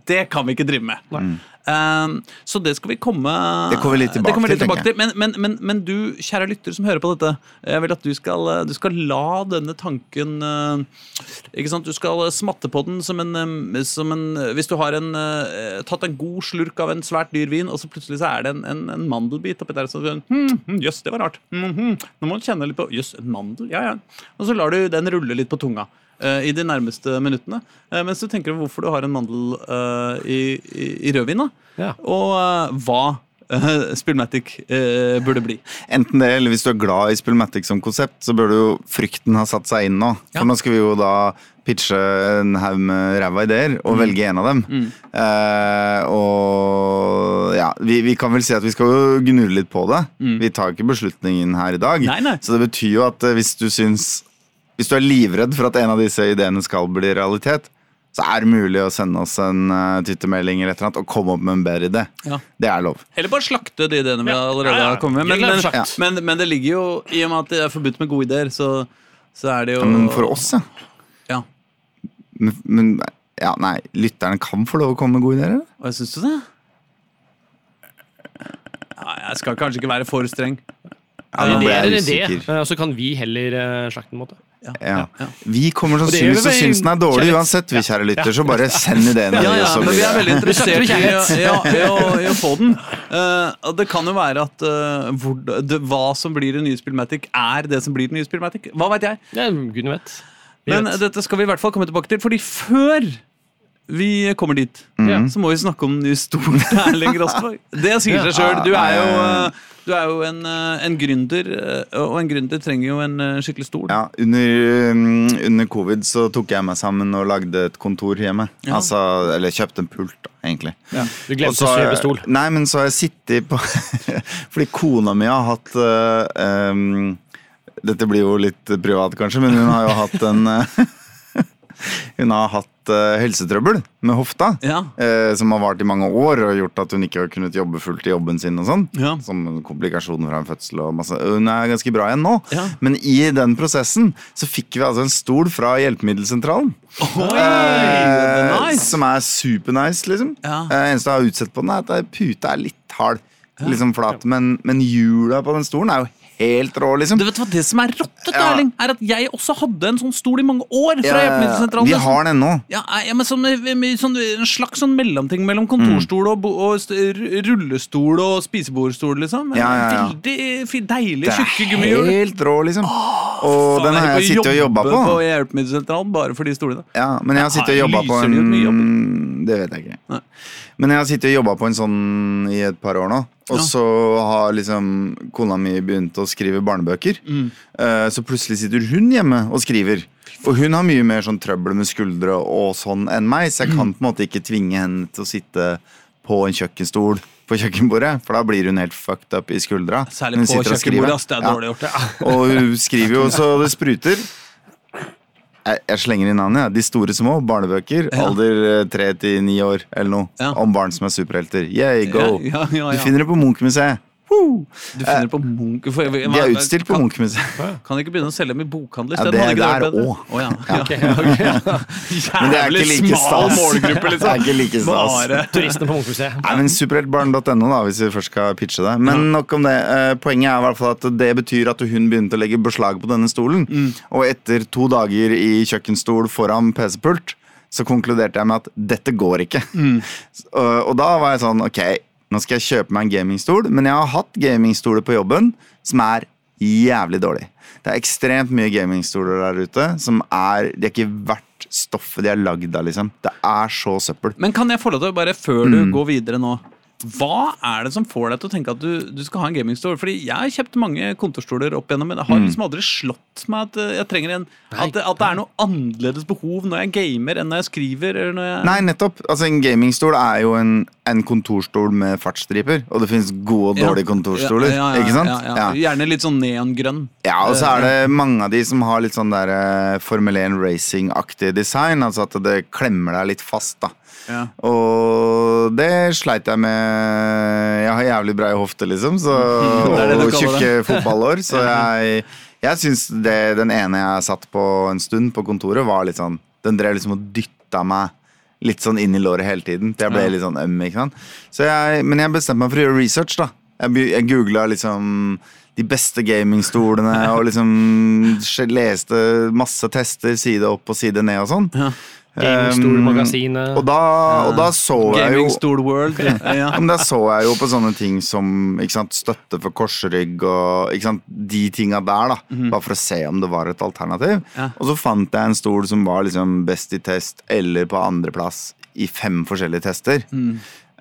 Speaker 1: det kan vi ikke drive med. Eh, så det skal vi komme
Speaker 2: Det kommer vi litt tilbake
Speaker 1: vi litt
Speaker 2: til,
Speaker 1: tilbake til. Men, men, men, men du, kjære lytter som hører på dette, jeg vil at du skal, du skal la denne tanken eh, Ikke sant, Du skal smatte på den som en, eh, som en Hvis du har en, eh, tatt en god slurk av en svært dyr vin, og så plutselig så er det en, en, en mandelbit oppi der, Jøss, hm, yes, det var rart. Mm hm. Nå må du kjenne litt på Jøss, en mandel? Ja, ja. Og så lar du den rulle litt på tunga i de nærmeste minuttene. eh, mens du tenker over hvorfor du har en mandel eh, i, i, i rødvin. da.
Speaker 3: Ja.
Speaker 1: Og eh, hva uh, Spillmatic eh, burde bli.
Speaker 2: Enten det, eller hvis du er glad i Spillmatic som konsept, så bør du jo frykten ha satt seg inn nå. For
Speaker 1: Ja.
Speaker 2: nå skal vi jo da pitche en haug med ræva ideer,
Speaker 1: Mm.
Speaker 2: og velge en av dem. Eh, og ja, vi, vi kan vel si at vi skal jo gnure litt på det. Vi tar ikke beslutningen her i dag.
Speaker 1: Mm. Nei, nei.
Speaker 2: Så det betyr jo at eh, hvis du syns Hvis du er livredd for at en av disse ideene skal bli realitet, så er det mulig å sende oss en uh, twittermelding eller et eller annet og komme opp med en bedre idé.
Speaker 1: Ja.
Speaker 2: Det er lov.
Speaker 1: Eller bare slakte de ideene vi
Speaker 3: Ja.
Speaker 1: allerede har kommet med. Men, men, men, men det ligger jo I og med at det er forbudt med gode ideer, så, så er det jo
Speaker 2: men for oss, ja.
Speaker 1: Ja.
Speaker 2: Men, men ja, nei, lytterne kan få lov å komme med gode ideer? eller?
Speaker 1: Syns du det? Ja, jeg skal kanskje ikke være for streng.
Speaker 2: Ja, nå
Speaker 3: idé
Speaker 2: ble jeg usikker.
Speaker 3: eh, og så kan vi heller uh, slakte den. måte.
Speaker 1: Ja,
Speaker 2: Ja.
Speaker 1: ja.
Speaker 2: Vi kommer sannsynligvis til å synes den er dårlig
Speaker 3: kjærlighet.
Speaker 2: uansett, vi kjære lytter, så bare send ideene.
Speaker 1: Ja, ja, men vi er veldig interessert i, i, i, å- i å få den. Uh, det kan jo være at uh, hvor, det, hva som blir det nye Spillmatic, er det som blir det nye Spillmatic. Hva veit jeg?
Speaker 3: Ja, Gudene vet. Vi
Speaker 1: Men
Speaker 3: vet.
Speaker 1: dette skal vi i hvert fall komme tilbake til, fordi før vi kommer dit,
Speaker 3: Ja.
Speaker 1: så må vi snakke om nye til Erling Rosberg. Det sier seg sjøl. Du er jo eh, Du er jo en, eh, en gründer, eh, og en gründer trenger jo en skikkelig stol.
Speaker 2: Ja, under, mm, under covid så tok jeg meg sammen og lagde et kontor hjemme.
Speaker 1: Ja.
Speaker 2: Altså, eller kjøpte en pult, da, egentlig.
Speaker 1: Ja.
Speaker 3: Du glemte
Speaker 2: så
Speaker 3: å kjøpe stol.
Speaker 2: Nei, men så har jeg sittet på Fordi kona mi har hatt øhm, Dette blir jo litt privat, kanskje, men hun har jo hatt en Hun har hatt øh, helsetrøbbel med hofta.
Speaker 1: Ja.
Speaker 2: eh, som har vart i mange år og gjort at hun ikke har kunnet jobbe fullt i jobben sin. og sånn
Speaker 1: Ja.
Speaker 2: Som komplikasjoner fra en fødsel. og masse Hun er ganske bra igjen nå.
Speaker 1: Ja.
Speaker 2: Men i den prosessen så fikk vi altså en stol fra Hjelpemiddelsentralen.
Speaker 1: Oi,
Speaker 2: Eh,
Speaker 1: nice.
Speaker 2: Som er supernice, liksom.
Speaker 1: Ja.
Speaker 2: Eh, eneste jeg har utsett på den, er at puta er litt hard. Liksom flat, men, men hjula på den stolen er jo helt rå, liksom.
Speaker 1: Du vet hva det som er rottete,
Speaker 2: Ja.
Speaker 1: Erling? Er at jeg også hadde en sånn stol i mange år fra
Speaker 2: Ja.
Speaker 1: Hjelpemiddelsentralen.
Speaker 2: Vi
Speaker 1: er
Speaker 2: har den nå.
Speaker 1: Ja, ja, men sånn, sånn, En slags sånn mellomting mellom kontorstol og, og rullestol og spisebordstol, liksom.
Speaker 2: Ja, ja, ja.
Speaker 1: Veldig deilig,
Speaker 2: Det
Speaker 1: tjukke
Speaker 2: er
Speaker 1: gummihjul.
Speaker 2: helt rå, liksom. Og
Speaker 1: Faen,
Speaker 2: den har jeg sittet og jobba på.
Speaker 1: på Hjelpemiddelsentralen bare for de stolene.
Speaker 2: Ja, men jeg har sittet og jobba på en Det vet jeg ikke.
Speaker 1: Nei.
Speaker 2: Men jeg har sittet og jobba på en sånn i et par år nå. Og
Speaker 1: Ja.
Speaker 2: så har liksom kona mi begynt å skrive barnebøker.
Speaker 1: Mm.
Speaker 2: Eh, Så plutselig sitter hun hjemme og skriver. Og hun har mye mer sånn trøbbel med skuldre og sånn enn meg, så jeg
Speaker 1: Mm.
Speaker 2: kan på en måte ikke tvinge henne til å sitte på en kjøkkenstol på kjøkkenbordet, for da blir hun helt fucked up i skuldra.
Speaker 1: Særlig på
Speaker 2: og
Speaker 1: kjøkkenbordet. Det er
Speaker 2: Ja.
Speaker 1: dårlig gjort. det.
Speaker 2: Og hun skriver jo så det spruter. Jeg, slenger inn navnet. Ja. De store små. Barnebøker.
Speaker 1: Ja.
Speaker 2: Alder tre til ni år eller noe.
Speaker 1: Ja.
Speaker 2: Om barn som er superhelter. Yeah, go! Du finner det på Munch-museet. Woo!
Speaker 1: Du finner på Munch for,
Speaker 2: De er utstilt på
Speaker 1: kan,
Speaker 2: Munch-museet.
Speaker 1: kan ikke begynne å selge dem i bokhandel
Speaker 2: Ja, det- det er
Speaker 1: òg. Oh,
Speaker 2: også.
Speaker 1: Ja.
Speaker 3: okay, ok.
Speaker 2: Men det er
Speaker 1: Jævlig
Speaker 2: like
Speaker 1: smal målgruppe, liksom.
Speaker 2: Det er ikke like stas.
Speaker 1: Bare
Speaker 3: Turistene på Munchmuseet.
Speaker 2: Nei, men Superheltbarn.no, da, hvis vi først skal pitche det. Men nok om det. Eh, Poenget er i hvert fall at det betyr at hun begynte å legge beslag på denne stolen.
Speaker 1: Mm.
Speaker 2: Og etter to dager i kjøkkenstol foran PC-pult, så konkluderte jeg med at dette går ikke.
Speaker 1: Mm.
Speaker 2: Og, og da var jeg sånn, ok, nå skal jeg kjøpe meg en gamingstol, men jeg har hatt gamingstoler på jobben som er jævlig dårlig. Det er ekstremt mye gamingstoler der ute som er De er ikke verdt stoffet de er lagd av, liksom. Det er så søppel.
Speaker 1: Men kan jeg få lov til bare, før du
Speaker 2: Mm.
Speaker 1: går videre nå Hva er det som får deg til å tenke at du, du skal ha en gamingstol? Fordi jeg har kjøpt mange kontorstoler opp igjennom, men det har
Speaker 2: Mm.
Speaker 1: liksom aldri slått meg at eh, jeg trenger en At, at det er noe annerledes behov når jeg gamer enn når jeg skriver. Eller når jeg,
Speaker 2: Nei, nettopp. Altså, En gamingstol er jo en, en kontorstol med fartsstriper. Og det finnes gode og dårlige kontorstoler.
Speaker 1: Ja, ja, ja,
Speaker 2: ikke sant?
Speaker 1: Gjerne litt sånn neongrønn.
Speaker 2: Ja, og så er det mange av de som har litt sånn der eh, Formel 1 racing-aktig design. Altså at det klemmer deg litt fast, da.
Speaker 1: Ja.
Speaker 2: Og det sleit jeg med Jeg har jævlig brei hofte, liksom, så,
Speaker 1: Det det
Speaker 2: og tjukke fotballår. Så jeg, jeg syns den ene jeg satt på en stund på kontoret, var litt sånn Den drev liksom og dytta meg litt sånn inn i låret hele tiden. Til jeg ble litt sånn øm. ikke sant? Så jeg, men jeg bestemte meg for å gjøre research, da. Jeg, jeg googla liksom de beste gamingstolene og liksom leste masse tester side opp og side ned og sånn.
Speaker 1: Ja.
Speaker 3: Gamingstolmagasinet.
Speaker 2: Og da, og da så jeg jo
Speaker 1: Gamingstol World. Ja.
Speaker 2: men Da så jeg jo på sånne ting som ikke sant, støtte for korsrygg og ikke sant, de tinga der, da. Bare for å se om det var et alternativ.
Speaker 1: Ja.
Speaker 2: Og så fant jeg en stol som var liksom best i test eller på andreplass i fem forskjellige tester.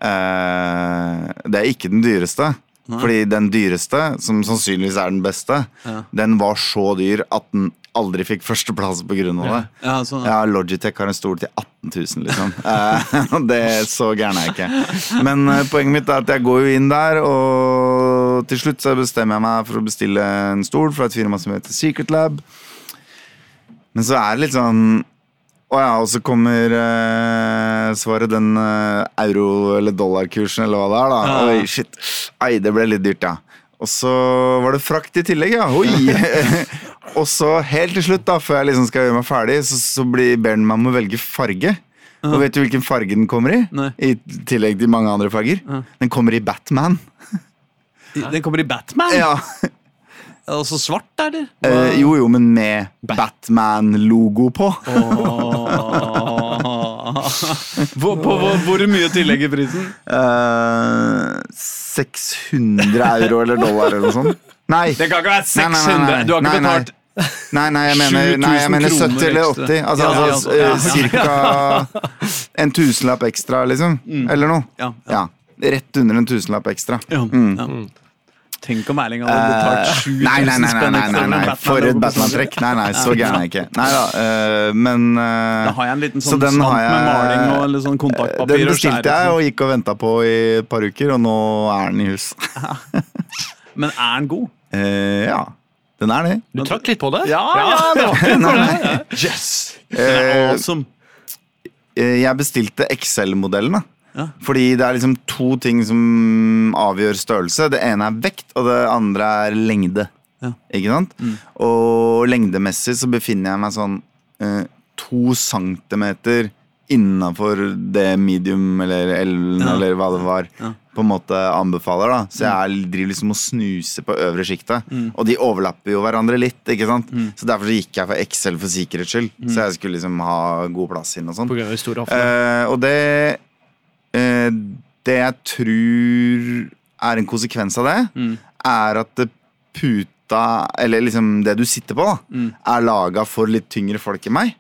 Speaker 2: Eh, det er ikke den dyreste. Fordi den dyreste, som sannsynligvis er den beste,
Speaker 1: Ja.
Speaker 2: den var så dyr at den aldri fikk førsteplass på grunn av det.
Speaker 1: Ja, sånn.
Speaker 2: Ja, Logitech har en stol til 18 000, liksom. Eh, det er så gæren er jeg ikke. Men eh, poenget mitt er at jeg går jo inn der, og til slutt så bestemmer jeg meg for å bestille en stol fra et firma som heter Secret Lab. Men så er det litt sånn Å ja, og så kommer eh, svaret den eh, euro- eller dollarkursen, eller hva det er, da.
Speaker 1: Ja.
Speaker 2: Oi, shit. Ai, det ble litt dyrt, ja. Og så var det frakt i tillegg, ja. Og så helt til slutt, da, før jeg liksom skal gjøre meg ferdig, så, så blir, ber den meg om å velge farge. Og vet du hvilken farge den kommer i?
Speaker 1: Nei.
Speaker 2: I tillegg til mange andre farger. Den kommer i Batman.
Speaker 1: Den kommer i Batman?
Speaker 2: Ja.
Speaker 1: Altså svart, eller?
Speaker 2: Uh, jo, jo, men med Batman-logo på.
Speaker 1: Hvor, på, hvor, hvor mye tillegg i prisen?
Speaker 2: Uh, 600 euro eller dollar eller noe sånt. Nei.
Speaker 1: Det kan ikke være
Speaker 2: Nei, nei, nei,
Speaker 1: 600! Du har ikke betalt
Speaker 2: Nei, nei, jeg mener, nei, jeg mener 70 eller 80. Altså,
Speaker 1: Ja, ja,
Speaker 2: altså
Speaker 1: ja,
Speaker 2: eh,
Speaker 1: ja.
Speaker 2: cirka en tusenlapp ekstra, liksom. Eller noe.
Speaker 1: Ja, ja.
Speaker 2: Ja. Rett under en tusenlapp ekstra.
Speaker 1: Ja,
Speaker 2: Mm.
Speaker 1: Tenk om Erling hadde betalt
Speaker 2: Eh,
Speaker 1: 7000
Speaker 2: nei, nei, nei, nei, nei, nei,
Speaker 1: for
Speaker 2: nei. For et Batman-trekk. Nei, nei, så gæren er jeg ikke. Nei da, eh, men eh,
Speaker 1: Da har jeg en liten sånn
Speaker 2: jeg-
Speaker 1: med maling og litt sånn kontaktpapir.
Speaker 2: Den bestilte jeg og gikk og venta på i et par uker, og nå er den i hus.
Speaker 1: Men er den god?
Speaker 2: Eh, ja, den er det.
Speaker 3: Du trakk litt på det?
Speaker 1: Ja, ja, det var
Speaker 2: ikke nei.
Speaker 1: Yes!
Speaker 2: Eh,
Speaker 1: Den er awesome.
Speaker 2: Eh, Jeg bestilte XL-modellen.
Speaker 1: Ja.
Speaker 2: Fordi det er liksom to ting som avgjør størrelse. Det ene er vekt, og det andre er lengde.
Speaker 1: Ja.
Speaker 2: Ikke sant? Og lengdemessig så befinner jeg meg sånn eh, to centimeter innafor det medium eller L
Speaker 1: Ja.
Speaker 2: eller hva det var på en måte anbefaler. da Så jeg driver liksom og snuser på øvre sjiktet. Og de overlapper jo hverandre litt. ikke sant? Så derfor så gikk jeg for XL for sikkerhets skyld. Så jeg skulle liksom ha god plass inn og sånn. Eh, og det Det jeg tror er en konsekvens av det,
Speaker 1: Mm.
Speaker 2: er at puta, eller liksom det du sitter på, da,
Speaker 1: Mm.
Speaker 2: er laga for litt tyngre folk enn meg.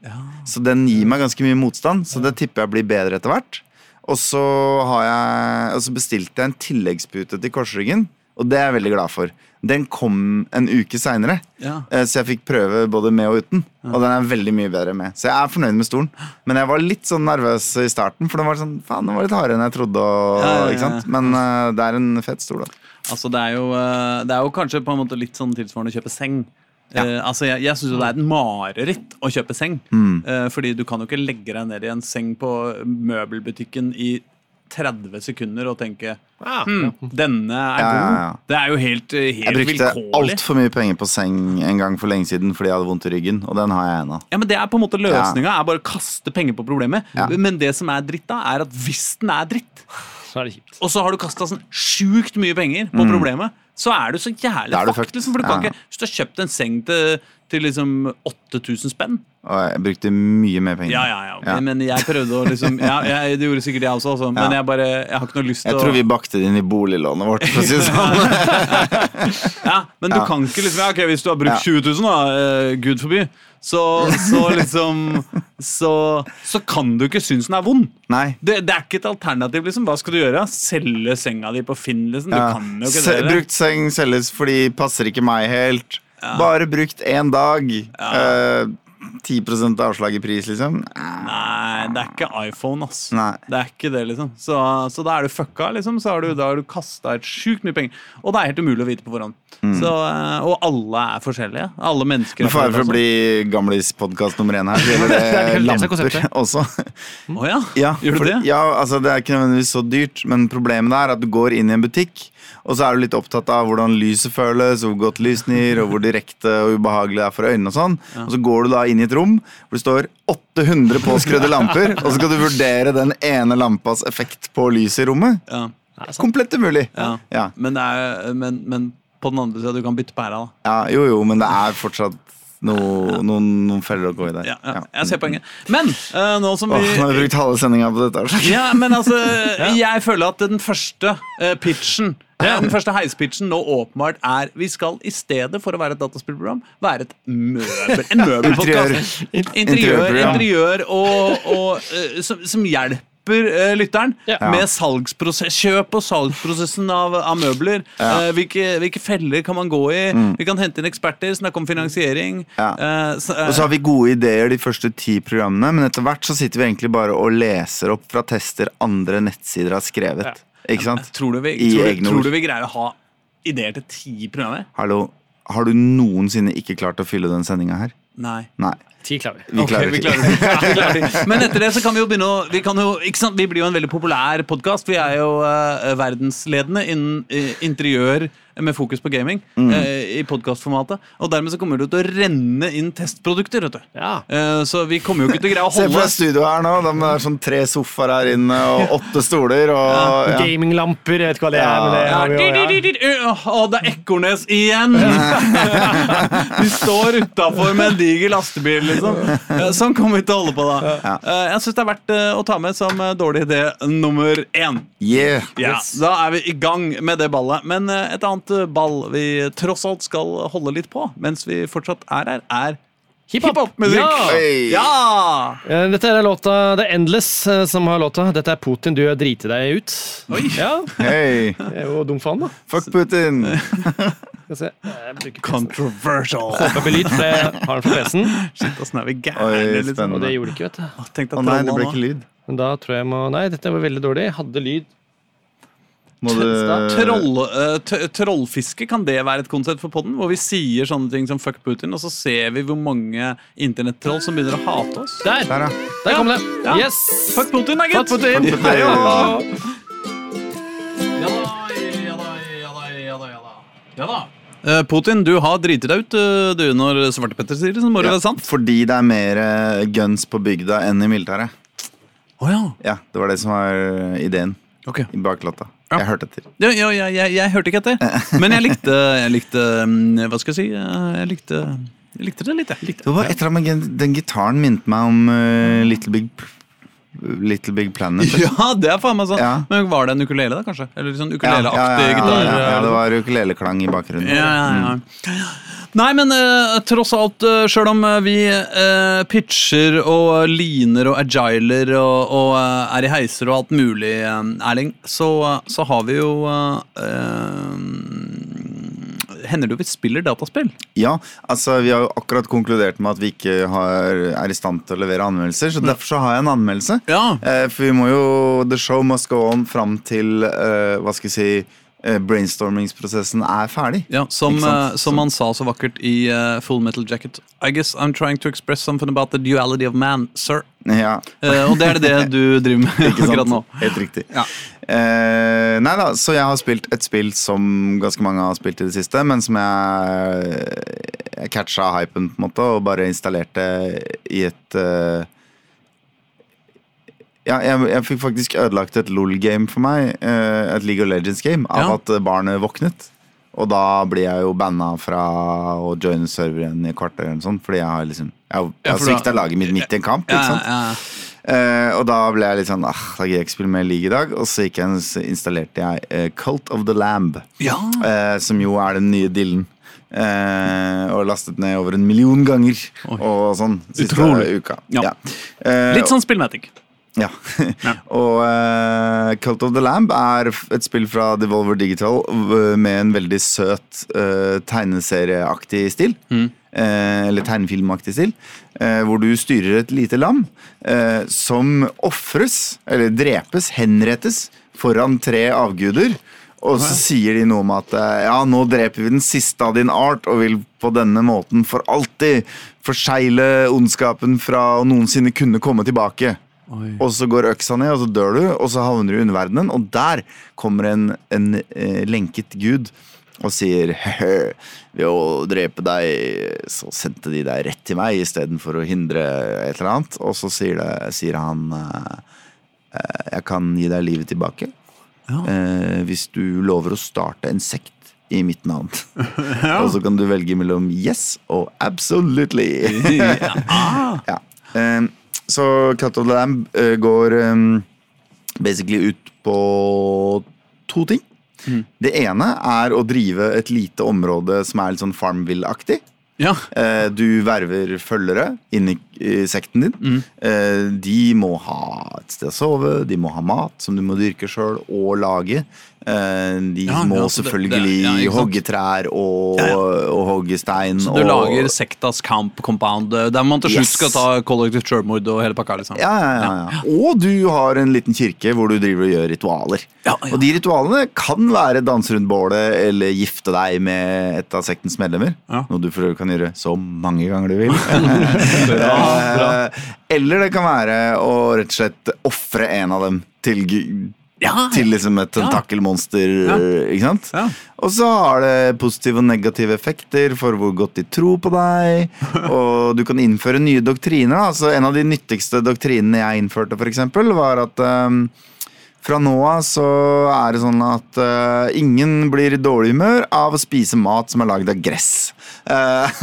Speaker 2: Så den gir meg ganske mye motstand, så det tipper jeg blir bedre etter hvert. Og så har jeg Og så bestilte jeg en tilleggspute til korsryggen, og det er jeg veldig glad for. Den kom en uke seinere,
Speaker 1: Ja.
Speaker 2: så jeg fikk prøve både med og uten. Og den er veldig mye bedre med. Så jeg er fornøyd med stolen. Men jeg var litt sånn nervøs i starten, for den var sånn, faen, den var litt hardere enn jeg trodde. Og,
Speaker 1: Ja, ja, ja,
Speaker 2: Ikke sant? Men uh, det er en fet stol. Da.
Speaker 1: Altså, det er, jo, eh, det er jo kanskje på en måte litt sånn tilsvarende å kjøpe seng.
Speaker 2: Ja.
Speaker 1: Uh, altså, Jeg, jeg syns det er et mareritt å kjøpe seng.
Speaker 2: Mm.
Speaker 1: Uh, fordi du kan jo ikke legge deg ned i en seng på møbelbutikken i 30 sekunder og tenke
Speaker 3: Ah,
Speaker 1: hm, denne er god.
Speaker 2: ja.
Speaker 1: Det er jo helt, vilkårlig
Speaker 2: Jeg brukte altfor mye penger på seng en gang for lenge siden fordi jeg hadde vondt i ryggen, og den har jeg ennå.
Speaker 1: Ja, men det er på en måte Løsninga er bare å kaste penger på problemet.
Speaker 2: Ja.
Speaker 1: Men det som er dritt, da, er at hvis den er dritt,
Speaker 3: så er det kjipt.
Speaker 1: og så har du kasta sånn sjukt mye penger på problemet, så er du så jævlig
Speaker 2: Mm. Da er du
Speaker 1: fucked.
Speaker 2: fucked.
Speaker 1: Liksom, for du kan
Speaker 2: Ja.
Speaker 1: ikke, hvis du har kjøpt en seng til, til liksom 8000 spenn
Speaker 2: Og jeg brukte mye mer penger.
Speaker 1: Ja, ja, ja.
Speaker 2: Ja.
Speaker 1: Men jeg prøvde å liksom ja, jeg, Det gjorde sikkert jeg også, altså. men jeg bare Jeg har ikke noe lyst til
Speaker 2: Jeg tror vi bakte det inn i boliglånet vårt. For å si det sånn.
Speaker 1: Ja, Men du
Speaker 2: Ja.
Speaker 1: kan ikke liksom ja, ok, Hvis du har brukt
Speaker 2: Ja.
Speaker 1: 20 000, da, eh, gud forby, så, så liksom så, så kan du ikke synes den er vond.
Speaker 2: Nei.
Speaker 1: Det, det er ikke et alternativ. liksom Hva skal du gjøre? Selge senga di på Finn? liksom Du
Speaker 2: Ja.
Speaker 1: kan jo ikke
Speaker 2: Se,
Speaker 1: det.
Speaker 2: brukt seng selges fordi passer ikke meg helt. Bare brukt én dag. Eh, 10 avslag i pris, liksom.
Speaker 1: Nei, det er ikke iPhone, ass.
Speaker 2: Nei.
Speaker 1: Det er ikke det, liksom. Så, så da er du fucka, liksom. Så har du, da har du kasta ut sjukt mye penger. Og det er helt umulig å vite på forhånd. Så, eh, og alle er forskjellige. Alle mennesker er
Speaker 2: fare for å bli gamlispodkast nummer én her, så gjelder det
Speaker 3: Det er er
Speaker 2: lamper også.
Speaker 1: Å oh, ja?
Speaker 2: Ja,
Speaker 1: Gjør du
Speaker 2: for-
Speaker 1: det?
Speaker 2: Ja, altså Det er ikke nødvendigvis så dyrt, men problemet er at du går inn i en butikk, og så er du litt opptatt av hvordan lyset føles, hvor godt lysner, og hvor direkte og ubehagelig det er for øynene og sånn. Og så går du da inn i et rom hvor det står 800 påskrudde lamper, og så skal du vurdere den ene lampas effekt på lyset i rommet.
Speaker 1: ja.
Speaker 2: Komplett umulig.
Speaker 1: ja.
Speaker 2: Ja.
Speaker 1: Men, det er, men, men på den andre sida, du kan bytte pæra, da.
Speaker 2: Ja, jo, jo, men det er fortsatt noe, noen, noen feller å gå i der.
Speaker 1: Ja, ja. Jeg ser poenget. Men uh, nå som
Speaker 2: Åh,
Speaker 1: vi
Speaker 2: nå har vi brukt halve sendinga på dette. altså.
Speaker 1: Ja, men altså, jeg føler at den første uh, pitchen Den første heispitchen nå åpenbart er Vi skal i stedet for å være et dataspillprogram, være et møbel, en møbelpodkast. Interiør,
Speaker 2: interiør,
Speaker 1: interiør og, og eh, som, som hjelper eh, lytteren
Speaker 3: Ja.
Speaker 1: med salgsprosess, kjøp og salgsprosessen av, av møbler. Eh, hvilke, hvilke feller kan man gå i? Vi kan hente inn eksperter, snakke om finansiering.
Speaker 2: Mm. Ja.
Speaker 1: Uh, så, uh,
Speaker 2: Og så har vi gode ideer de første ti programmene, men etter hvert så sitter vi egentlig bare og leser opp fra tester andre nettsider har skrevet. Ikke sant?
Speaker 1: tror, du vi, tror, du- tror du vi greier å ha ideer til ti programmer?
Speaker 2: Hallo, har du noensinne ikke klart å fylle den sendinga her?
Speaker 1: Nei.
Speaker 2: Nei.
Speaker 3: Ti klarer vi.
Speaker 2: Vi klarer
Speaker 1: vi klarer. Ja, vi klarer. Men etter det så kan vi jo begynne å Vi, kan jo, ikke sant? vi blir jo en veldig populær podkast. Vi er jo uh, verdensledende innen uh, interiør med fokus på gaming
Speaker 2: Mm.
Speaker 1: uh, i podkastformatet. Og dermed så kommer det til å renne inn testprodukter. vet du.
Speaker 3: Ja.
Speaker 1: Uh, så vi kommer jo ikke til å greie å
Speaker 2: Se for
Speaker 1: holde
Speaker 2: deg studioet her nå. Det er sånn tre sofaer her inne og åtte stoler. Og, ja.
Speaker 3: Gaminglamper, jeg vet ikke hva det er. Men det
Speaker 1: ja,
Speaker 3: har vi jo, ja.
Speaker 1: å, det er Ekornes igjen! De står utafor med en diger lastebil, liksom. Sånn kommer vi til å holde på, da. Eh, Jeg syns det er verdt eh, å ta med som eh, dårlig idé nummer én.
Speaker 2: Yeah.
Speaker 1: Ja, Da er vi i gang med det ballet. Men et annet ball vi tross alt skal holde litt på mens vi fortsatt er her, er Hiphop-musikk.
Speaker 3: Ja.
Speaker 2: Hey.
Speaker 1: Ja!
Speaker 3: Eh, Dette er låta er Endless som har låta. Dette er Putin, du driter deg ut.
Speaker 1: Oi.
Speaker 3: Ja,
Speaker 2: Hey.
Speaker 3: jeg er jo dum faen, da.
Speaker 2: fuck Putin!
Speaker 3: Skal se. Jeg.
Speaker 1: Controversial.
Speaker 3: Håper på lyd, for jeg har den fra PC-en.
Speaker 1: Shit, åssen er vi gærne, liksom.
Speaker 3: Og det gjorde det ikke, vet du.
Speaker 1: Å, Tenk
Speaker 2: Å nei, det ble ikke lyd.
Speaker 3: Men da tror jeg må Nei, dette var veldig dårlig. Jeg hadde lyd.
Speaker 2: Du
Speaker 1: Troll, uh, trollfiske, kan det være et konsept for podden? Hvor vi sier sånne ting som 'fuck Putin', og så ser vi hvor mange internettroll som begynner å hate oss?
Speaker 3: Der!
Speaker 2: Der, ja.
Speaker 3: Der kom det.
Speaker 1: Ja.
Speaker 3: Yes!
Speaker 1: Fuck Putin, da, gitt!
Speaker 3: Fuck Putin.
Speaker 2: Fuck Putin.
Speaker 3: Ja.
Speaker 1: Ja da, ja da, ja da, ja da, Eh, Putin, du har driti deg ut, eh, du, når Svartepetter sier det. Så må det
Speaker 2: Ja,
Speaker 1: være sant.
Speaker 2: Fordi det er mer eh, guns på bygda enn i militæret.
Speaker 1: Oh, ja.
Speaker 2: Ja, det var det som var ideen
Speaker 1: okay.
Speaker 2: i baklåta.
Speaker 1: Ja.
Speaker 2: Jeg hørte etter.
Speaker 1: Ja, ja, ja, jeg, jeg hørte ikke etter. Men jeg likte, jeg likte mm, Hva skal jeg si? Jeg likte, jeg likte det litt, jeg. Likte.
Speaker 2: Det var et eller annet med Den gitaren minte meg om uh, Little Big Little Big Planet.
Speaker 1: Ja, det er faen meg sånn.
Speaker 2: Ja.
Speaker 1: Men var det en ukulele, da, kanskje? Eller sånn ukuleleaktig
Speaker 2: ja, ja, ja, ja,
Speaker 1: eh,
Speaker 2: det var ukuleleklang i bakgrunnen.
Speaker 1: Ja, ja, ja. Nei, men uh, tross alt, uh, sjøl om eh, vi uh, pitcher og liner og agiler og, og uh, er i heiser og alt mulig, eh, Erling, så, så har vi jo eh, Hender det jo vi spiller dataspill?
Speaker 2: Ja, altså Vi har jo akkurat konkludert med at vi ikke har, er i stand til å levere anmeldelser. Så derfor så har jeg en anmeldelse.
Speaker 1: Ja.
Speaker 2: Eh, for vi må jo The show must go on fram til eh, Hva skal jeg si brainstormingsprosessen er ferdig.
Speaker 1: Ja, som,
Speaker 2: uh,
Speaker 1: eh, som han sa så vakkert i uh, Full Metal Jacket. I guess I'm trying to express something about the duality of man, sir.
Speaker 2: Ja,
Speaker 1: uh, og det er det du driver med
Speaker 2: sant?
Speaker 1: akkurat nå.
Speaker 2: Helt riktig.
Speaker 1: Ja.
Speaker 2: Eh, nei da, så jeg har spilt et spill som ganske mange har spilt i det siste, men som jeg, jeg catcha hypen på en måte og bare installerte i et eh, ja, jeg, jeg fikk faktisk ødelagt et LOL-game for meg. eh, et League of Legends-game. Av
Speaker 1: Ja.
Speaker 2: at barnet våknet. Og da blir jeg jo banna fra å joine serveren i kvarter eller noe sånt. Fordi jeg har liksom Jeg jeg
Speaker 1: Ja,
Speaker 2: har svikta laget mitt midt i en kamp.
Speaker 1: Ja,
Speaker 2: Ikke sant?
Speaker 1: ja.
Speaker 2: Eh, og da ble jeg litt sånn ah, Da gidder jeg ikke spille mer League i dag. Og så jeg, installerte jeg uh, Cult of the Lamb.
Speaker 1: ja.
Speaker 2: uh, som jo er den nye dillen. Og lastet ned over en million ganger.
Speaker 1: Oi.
Speaker 2: Og sånn siste
Speaker 1: Utrolig.
Speaker 2: uka.
Speaker 1: Ja.
Speaker 2: Eh,
Speaker 1: Litt sånn Spillmatic.
Speaker 2: ja. og uh, Cult of the Lamb er et spill fra Devolver Digital med en veldig søt uh, tegneserieaktig stil. Eh, eller tegnefilmaktig stil. hvor du styrer et lite lam som ofres, eller drepes, henrettes, foran tre avguder. Og så sier de noe om at ja, nå dreper vi den siste av din art og vil på denne måten for alltid forsegle ondskapen fra å noensinne kunne komme tilbake. Og så går øksa ned, og så dør du, og så havner du i underverdenen. Og der kommer en, en eh, lenket gud og sier «Høhø, ved å drepe deg, så sendte de deg rett til meg istedenfor å hindre et eller annet. Og så sier, det, sier han eh, eh, jeg kan gi deg livet tilbake
Speaker 1: Ja.
Speaker 2: eh, hvis du lover å starte en sekt i mitt navn. Og så kan du velge mellom yes og absolutely. ja. Eh, så Cut of the Lamb uh, går um, basically ut på to ting. Det ene er å drive et lite område som er litt sånn Farmville-aktig.
Speaker 1: Ja.
Speaker 2: Uh, Du verver følgere inn i, sekten din. Eh, De må ha et sted å sove, de må ha mat som du må dyrke sjøl og lage. Eh, De
Speaker 1: Ja,
Speaker 2: må
Speaker 1: ja, selvfølgelig det- det- ja,
Speaker 2: hogge trær og, og hogge stein.
Speaker 1: Så du
Speaker 2: og,
Speaker 1: lager sektas camp compound, eh, der man til slutt
Speaker 2: Yes.
Speaker 1: skal ta kollektivt selvmord og hele pakka. liksom.
Speaker 2: ja, ja, ja, ja. Og du har en liten kirke hvor du driver og gjør ritualer. Og de ritualene kan være danse rundt bålet eller gifte deg med et av sektens medlemmer. Noe du for øvrig kan gjøre så mange ganger du vil. Eh, Eller det kan være å rett og slett ofre en av dem til, gu-
Speaker 1: Ja,
Speaker 2: til liksom et tentakelmonster. Ikke sant?
Speaker 1: Ja.
Speaker 2: Og så har det positive og negative effekter for hvor godt de tror på deg. Og du kan innføre nye doktriner. Altså, en av de nyttigste doktrinene jeg innførte, for eksempel, var at um, fra nå av så er det sånn at uh, ingen blir i dårlig humør av å spise mat som er lagd av gress. Uh,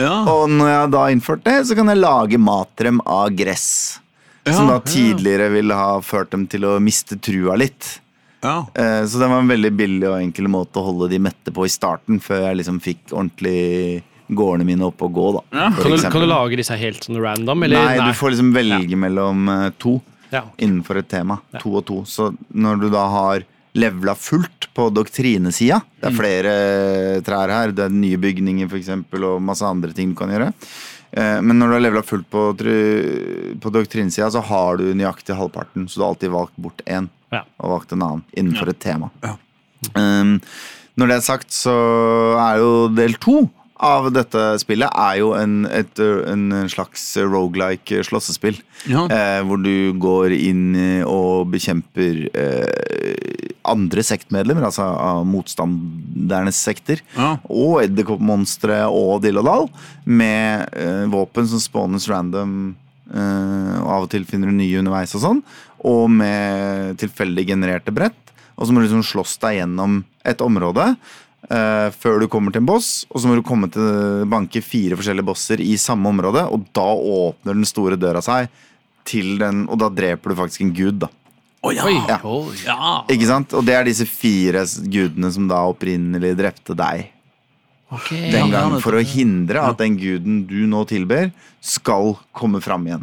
Speaker 1: Ja.
Speaker 2: og når jeg da har innført det, så kan jeg lage mat til dem av gress. Som da tidligere ville ha ført dem til å miste trua litt.
Speaker 1: ja.
Speaker 2: Eh, Så det var en veldig billig og enkel måte å holde de mette på i starten, før jeg liksom fikk ordentlig gårdene mine opp og gå, da.
Speaker 1: Ja.
Speaker 3: Kan du, kan du lage disse helt sånn random, eller?
Speaker 2: Nei, du får liksom velge mellom eh, to
Speaker 3: Ja.
Speaker 2: innenfor et tema.
Speaker 3: Ja.
Speaker 2: To og to. Så når du da har levela fullt på doktrinesida Det er flere trær her, det er nye bygninger for eksempel, og masse andre ting du kan gjøre. Eh, Men når du har levela fullt på, på doktrinesida, så har du nøyaktig halvparten. Så du har alltid valgt bort én
Speaker 3: Ja.
Speaker 2: og valgt en annen innenfor et tema.
Speaker 1: Ja.
Speaker 2: Um, når det er sagt, så er jo del to av dette spillet er jo en, et, en slags rogelike slåssespill.
Speaker 1: Ja.
Speaker 2: Eh, hvor du går inn og bekjemper eh, andre sektmedlemmer, altså av motstandernes sekter.
Speaker 1: Ja.
Speaker 2: Og edderkoppmonstre og dill og dall, med eh, våpen som spawnes random. eh, og av og til finner du nye underveis og sånn. Og med tilfeldig genererte brett. Og så må du liksom slåss deg gjennom et område eh, før du kommer til en boss. Og så må du komme til banke fire forskjellige bosser i samme område, og da åpner den store døra seg til den Og da dreper du faktisk en gud, da.
Speaker 1: Oh, ja.
Speaker 3: Oi.
Speaker 2: Ja.
Speaker 1: Oh, ja.
Speaker 2: Ikke sant? Og det er disse fire gudene som da opprinnelig drepte deg
Speaker 3: Ok.
Speaker 2: den
Speaker 1: Ja,
Speaker 2: gang for å hindre at den guden du nå tilber, skal komme fram igjen.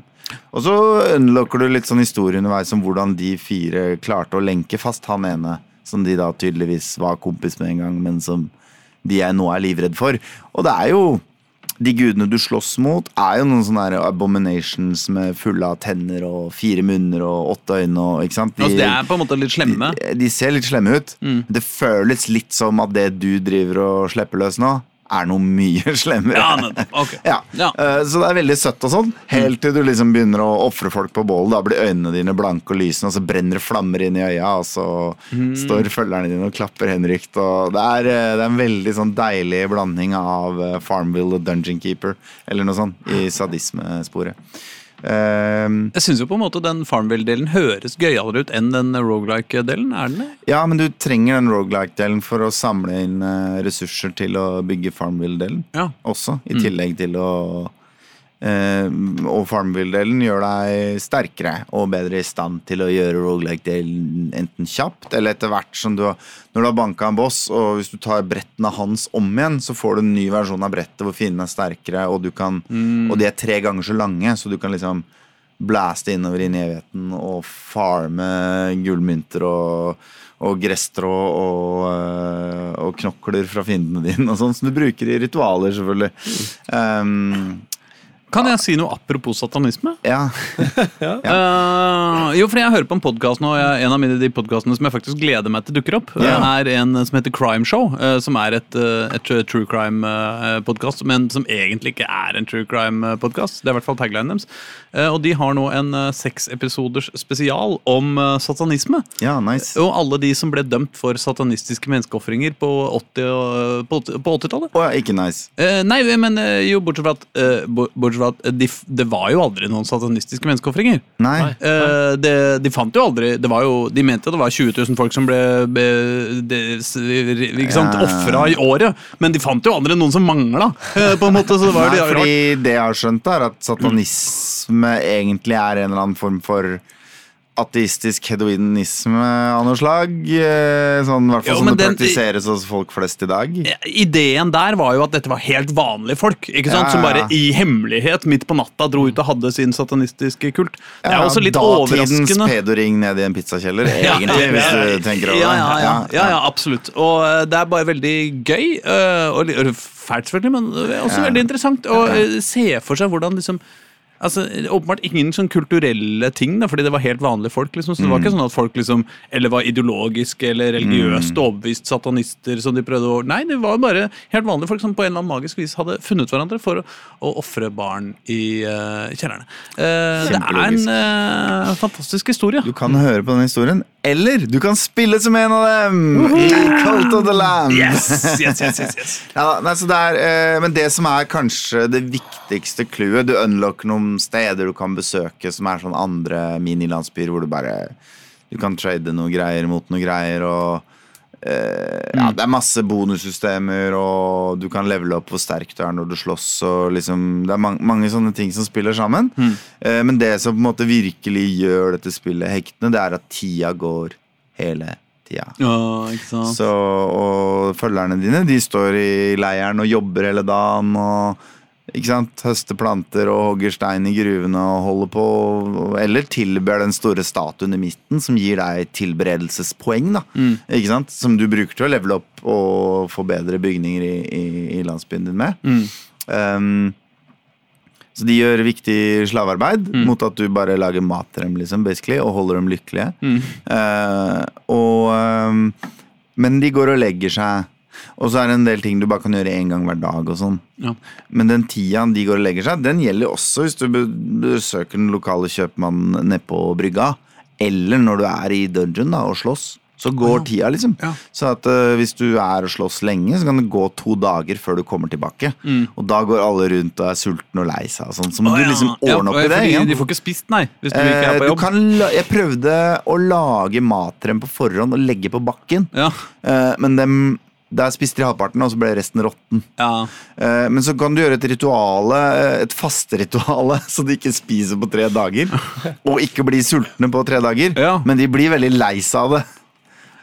Speaker 2: Og så unlocker du litt sånn historie underveis om hvordan de fire klarte å lenke fast han ene, som de da tydeligvis var kompis med en gang, men som de jeg nå er livredd for. Og det er jo de gudene du slåss mot, er jo noen sånne abominations med fulle av tenner og fire munner og åtte øyne. Og, ikke sant?
Speaker 1: Altså, det er på en måte litt slemme.
Speaker 2: de, de ser litt slemme ut. Det føles litt som at det du driver og slipper løs nå, er noe mye slemmere.
Speaker 1: Ja, nettopp. Ok.
Speaker 2: Ja.
Speaker 1: Ja.
Speaker 2: Eh, Så det er veldig søtt og sånn, helt til du liksom begynner å ofre folk på bålet. Da blir øynene dine blanke og lysende, og så brenner det flammer inn i øya, og så står følgerne dine og klapper henrykt. Og det, er, eh, det er en veldig sånn deilig blanding av eh, Farmville og Dungeon Keeper, eller noe sånt, i sadismesporet. Eh,
Speaker 1: Jeg syns jo på en måte den Farmville-delen høres gøyere ut enn den Rogalike-delen. Er den det?
Speaker 2: Ja, men du trenger den roguelike-delen for å samle inn eh, ressurser til å bygge Farmville-delen
Speaker 1: Ja.
Speaker 2: også. I tillegg til å Og Farmville-delen gjør deg sterkere og bedre i stand til å gjøre roguelike-delen enten kjapt eller etter hvert som du har Når du har banka en boss, og hvis du tar brettene hans om igjen, så får du en ny versjon av brettet hvor fiendene er sterkere, og du kan Og de er tre ganger så lange, så du kan liksom blaste innover inn i evigheten og farme gullmynter og, og gresstrå og, øh, og knokler fra fiendene dine og sånn, som du bruker i ritualer, selvfølgelig. Um,
Speaker 1: Kan jeg si noe apropos satanisme?
Speaker 2: ja.
Speaker 1: Eh, jo, fordi jeg hører på en podkast nå. Jeg, en av mine, de podkastene som jeg faktisk gleder meg til dukker opp,
Speaker 2: Ja.
Speaker 1: er en som heter Crime Show. Uh, som er et, eh, et true crime-podkast, men som egentlig ikke er en true crime-podkast. Det er i hvert fall taglinen deres. Uh, og de har nå en eh, seks episoders spesial om satanisme.
Speaker 2: ja, nice.
Speaker 1: Og alle de som ble dømt for satanistiske menneskeofringer på 80 og- på 80 på 80-tallet.
Speaker 2: Å ja, ikke nice.
Speaker 1: Eh, nei, men jo, bortsett fra at, eh, bo- bortsett fra at de, det var jo aldri noen satanistiske menneskeofringer.
Speaker 2: Nei.
Speaker 3: Nei.
Speaker 1: de, de fant jo aldri det var jo, De mente det var 20 000 folk som ble, ikke sant,
Speaker 2: Ja.
Speaker 1: ofra i året. Men de fant jo aldri noen som mangla. eh, på en måte, så det var
Speaker 2: Nei,
Speaker 1: jo
Speaker 2: fordi det jeg har skjønt, er at satanisme egentlig er en eller annen form for ateistisk hedoinisme av noe slag. eh, Sånn, I hvert fall
Speaker 1: Jo,
Speaker 2: som det
Speaker 1: den-
Speaker 2: praktiseres hos folk flest i dag.
Speaker 1: Ideen der var jo at dette var helt vanlige folk. ikke sant?
Speaker 2: Ja,
Speaker 1: Som bare i hemmelighet midt på natta dro ut og hadde sin satanistiske kult. Det er
Speaker 2: Ja,
Speaker 1: også litt overraskende.
Speaker 2: Datidens pedoring ned i en pizzakjeller,
Speaker 1: Ja,
Speaker 2: egentlig, hvis du tenker over
Speaker 1: ja,
Speaker 2: det.
Speaker 1: ja, ja, ja, ja, absolutt. Og eh, det er bare veldig gøy. eh, og fælt, selvfølgelig, men også
Speaker 2: Ja.
Speaker 1: veldig interessant å se for seg hvordan liksom Altså, Åpenbart ingen sånn kulturelle ting, da, fordi det var helt vanlige folk. liksom, så Det var ikke sånn at folk liksom, eller var ideologiske eller religiøst overbevist satanister som de prøvde å Nei, det var bare helt vanlige folk som på en eller annen magisk vis hadde funnet hverandre for å, å ofre barn i uh, kjellerne. Uh, det er en uh, fantastisk historie.
Speaker 2: Du kan høre på den historien, eller du kan spille som en av dem i Cult of the Lamb.
Speaker 1: Yes, yes, yes, yes, yes.
Speaker 2: Ja, nei, så det er, eh, men det som er kanskje det viktigste clouet Du unlocker noen steder du kan besøke som er sånn andre minilandsbyer hvor du bare Du kan trade noen greier mot noen greier og Ja, det er masse bonussystemer, og du kan levele opp hvor sterk du er når du slåss. Og liksom, det er mange, mange sånne ting som spiller sammen. Eh, men det som på en måte virkelig gjør dette spillet hektende, det er at tida går hele tida.
Speaker 1: Oh.
Speaker 2: Så, og følgerne dine de står i leiren og jobber hele dagen. og ikke sant? høste planter og hogger stein i gruvene og holder på. Eller tilber den store statuen i midten, som gir deg tilberedelsespoeng. da, ikke sant? Som du bruker til å levele opp og få bedre bygninger i, i, i landsbyen din med. Um, så de gjør viktig slavearbeid mot at du bare lager mat til dem, liksom, basically, og holder dem lykkelige. Uh, og, um, men de går og legger seg. Og så er det en del ting du bare kan gjøre én gang hver dag. og sånn.
Speaker 1: Ja.
Speaker 2: Men den tida de går og legger seg, den gjelder også hvis du be- besøker den lokale kjøpmannen nede på brygga. Eller når du er i dungeon da, og slåss. Så går tida, liksom.
Speaker 1: Ja.
Speaker 2: Så at uh, hvis du er og slåss lenge, så kan det gå to dager før du kommer tilbake. Og da går alle rundt og er sultne og lei seg. og sånn. Så må
Speaker 1: Å,
Speaker 2: du liksom ordne opp i det.
Speaker 1: fordi? De får ikke spist, nei, hvis du ikke er
Speaker 2: Eh,
Speaker 1: på
Speaker 2: du
Speaker 1: jobb.
Speaker 2: kan la jeg prøvde å lage mat til dem på forhånd og legge på bakken.
Speaker 1: Ja,
Speaker 2: Eh, men dem, der spiste de halvparten, og så ble resten råtten.
Speaker 1: ja.
Speaker 2: Eh, men så kan du gjøre et rituale, eh, et fasterituale, så de ikke spiser på tre dager. Og ikke blir sultne på tre dager.
Speaker 1: Ja.
Speaker 2: Men de blir veldig lei seg av det.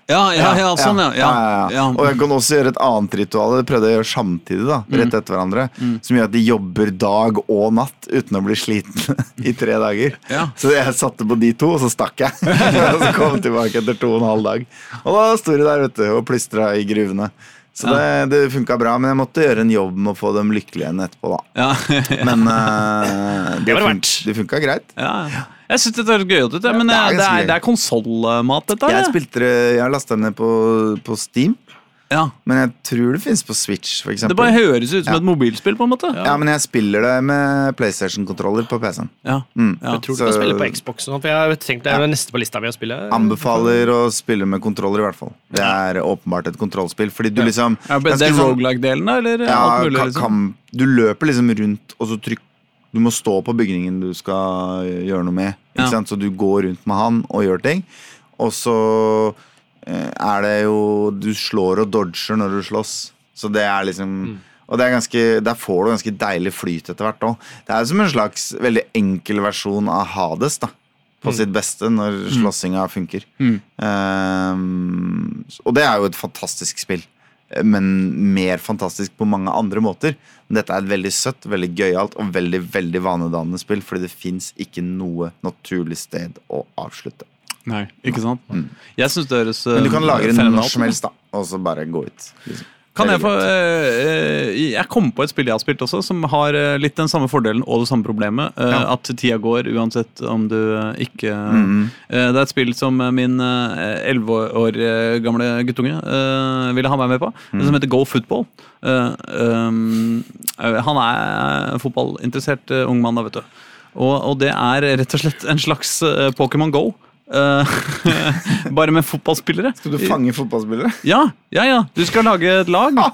Speaker 1: Ja, ja, ja, sånn, ja. ja,
Speaker 2: ja,
Speaker 1: ja.
Speaker 2: Og jeg kan også gjøre et annet ritual. Det prøvde jeg å gjøre samtidig, da,
Speaker 1: Mm.
Speaker 2: rett etter hverandre. Som gjør at de jobber dag og natt uten å bli slitne i tre dager.
Speaker 1: Ja.
Speaker 2: Så jeg satte på de to, og så stakk jeg. og så kom jeg tilbake etter to og en halv dag. Og da sto de der vet du, og plystra i gruvene. Så det, det funka bra, men jeg måtte gjøre en jobb med å få dem lykkelige igjen etterpå, da.
Speaker 1: ja.
Speaker 2: Men uh, det,
Speaker 3: det
Speaker 2: fun det funka greit.
Speaker 1: ja. Jeg syns det høres gøy ut, det, men
Speaker 2: det er
Speaker 1: eh, det er, det er konsollmat, dette?
Speaker 2: Jeg spilte det, jeg har lasta ned på, på Steam,
Speaker 1: Ja.
Speaker 2: men jeg tror det fins på Switch, for
Speaker 1: Det bare høres ut som
Speaker 2: Ja.
Speaker 1: et mobilspill, på en måte.
Speaker 2: Ja, men jeg spiller det med PlayStation-kontroller på PC-en.
Speaker 1: Ja.
Speaker 2: Mm.
Speaker 1: Ja.
Speaker 3: Jeg tror du
Speaker 2: Så-
Speaker 3: kan spille på Xbox. og for Jeg tenkte tenkt det er det neste på lista mi å spille.
Speaker 2: Anbefaler å spille med kontroller, i hvert fall. Det er åpenbart et kontrollspill, fordi du liksom
Speaker 1: Ja, det er
Speaker 2: sånn-
Speaker 1: roguelike-delen, da? Eller
Speaker 2: ja,
Speaker 1: alt mulig? Liksom?
Speaker 2: Du løper liksom rundt, og så trykk Du må stå på bygningen du skal gjøre noe med.
Speaker 1: Ja.
Speaker 2: sant? Så du går rundt med han og gjør ting. Og så eh, er det jo Du slår og dodger når du slåss. Så det er liksom Og det er ganske, der får du ganske deilig flyt etter hvert òg. Det er som en slags veldig enkel versjon av Hades, da. På sitt beste når slåssinga funker. Ehm, og det er jo et fantastisk spill. Men mer fantastisk på mange andre måter. Dette er et veldig søtt, veldig gøyalt og veldig veldig vanedannende spill. Fordi det fins ikke noe naturlig sted å avslutte.
Speaker 1: Nei, ikke sant? Jeg syns det høres
Speaker 2: Men du kan
Speaker 1: lage
Speaker 2: lagre den når som helst, da. Og så bare gå ut. Liksom.
Speaker 1: Kan jeg få eh, eh, Jeg kom på et spill jeg har spilt også, som har eh, litt den samme fordelen og det samme problemet.
Speaker 2: Ja.
Speaker 1: At tida går uansett om du ikke
Speaker 2: Mhm.
Speaker 1: eh, Det er et spill som min elleve år gamle guttunge ville ha meg med på,
Speaker 2: mm.
Speaker 1: som heter Go Football. Eh, um, eh, han er fotballinteressert ung mann, da, vet du. Og, og det er rett og slett en slags Pokémon Go. Eh, bare med fotballspillere.
Speaker 2: Skal du fange fotballspillere?
Speaker 1: Ja, ja, ja. Du skal lage et lag.
Speaker 2: Ah.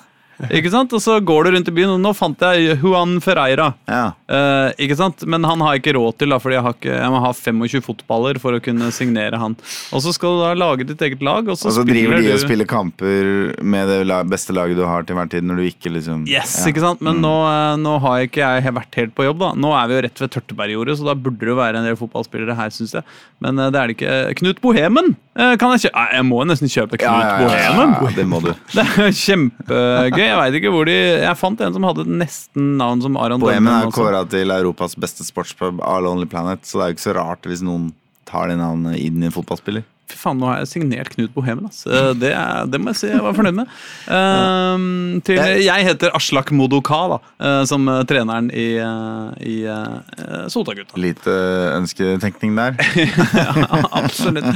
Speaker 1: Ikke sant? Og så går du rundt i byen, og nå fant jeg Juan Ferreira.
Speaker 2: Ja.
Speaker 1: Eh, ikke sant? Men han har jeg ikke råd til, da, fordi jeg, har ikke, jeg må ha 25 fotballer for å kunne signere han. Og så skal du da lage ditt eget lag, og så,
Speaker 2: Og så driver de
Speaker 1: du
Speaker 2: og spiller kamper med det beste laget du har til hver tid, når du ikke liksom
Speaker 1: Yes,
Speaker 2: ja.
Speaker 1: ikke sant?
Speaker 2: Mm.
Speaker 1: Men nå, eh, nå har jeg ikke jeg vært helt på jobb. da Nå er vi jo rett ved tørteperiode, så da burde det være en del fotballspillere her, syns jeg. Men eh, det er det ikke. Knut Bohemen eh, kan jeg kjøpe. Jeg må nesten kjøpe Knut
Speaker 2: Ja,
Speaker 1: Bohemen.
Speaker 2: ja, det må du.
Speaker 1: Det er kjempegøy. Jeg vet ikke hvor de Jeg fant en som hadde nesten navn som Aron
Speaker 2: Bohemen
Speaker 1: Dønnen
Speaker 2: er
Speaker 1: også.
Speaker 2: kåra til Europas beste sportspub av Lonely Planet, så det er jo ikke så rart hvis noen tar det navnet inn i en fotballspiller.
Speaker 1: Fy faen, nå har jeg signert Knut Bohemen. ass. Eh, Det, er- det må jeg si jeg var fornøyd med. Ehm, til, jeg heter Aslak Modoka, da, eh, som treneren i, eh, i uh, Sotagutta.
Speaker 2: Lite ønsketenkning der.
Speaker 1: Ja, absolutt.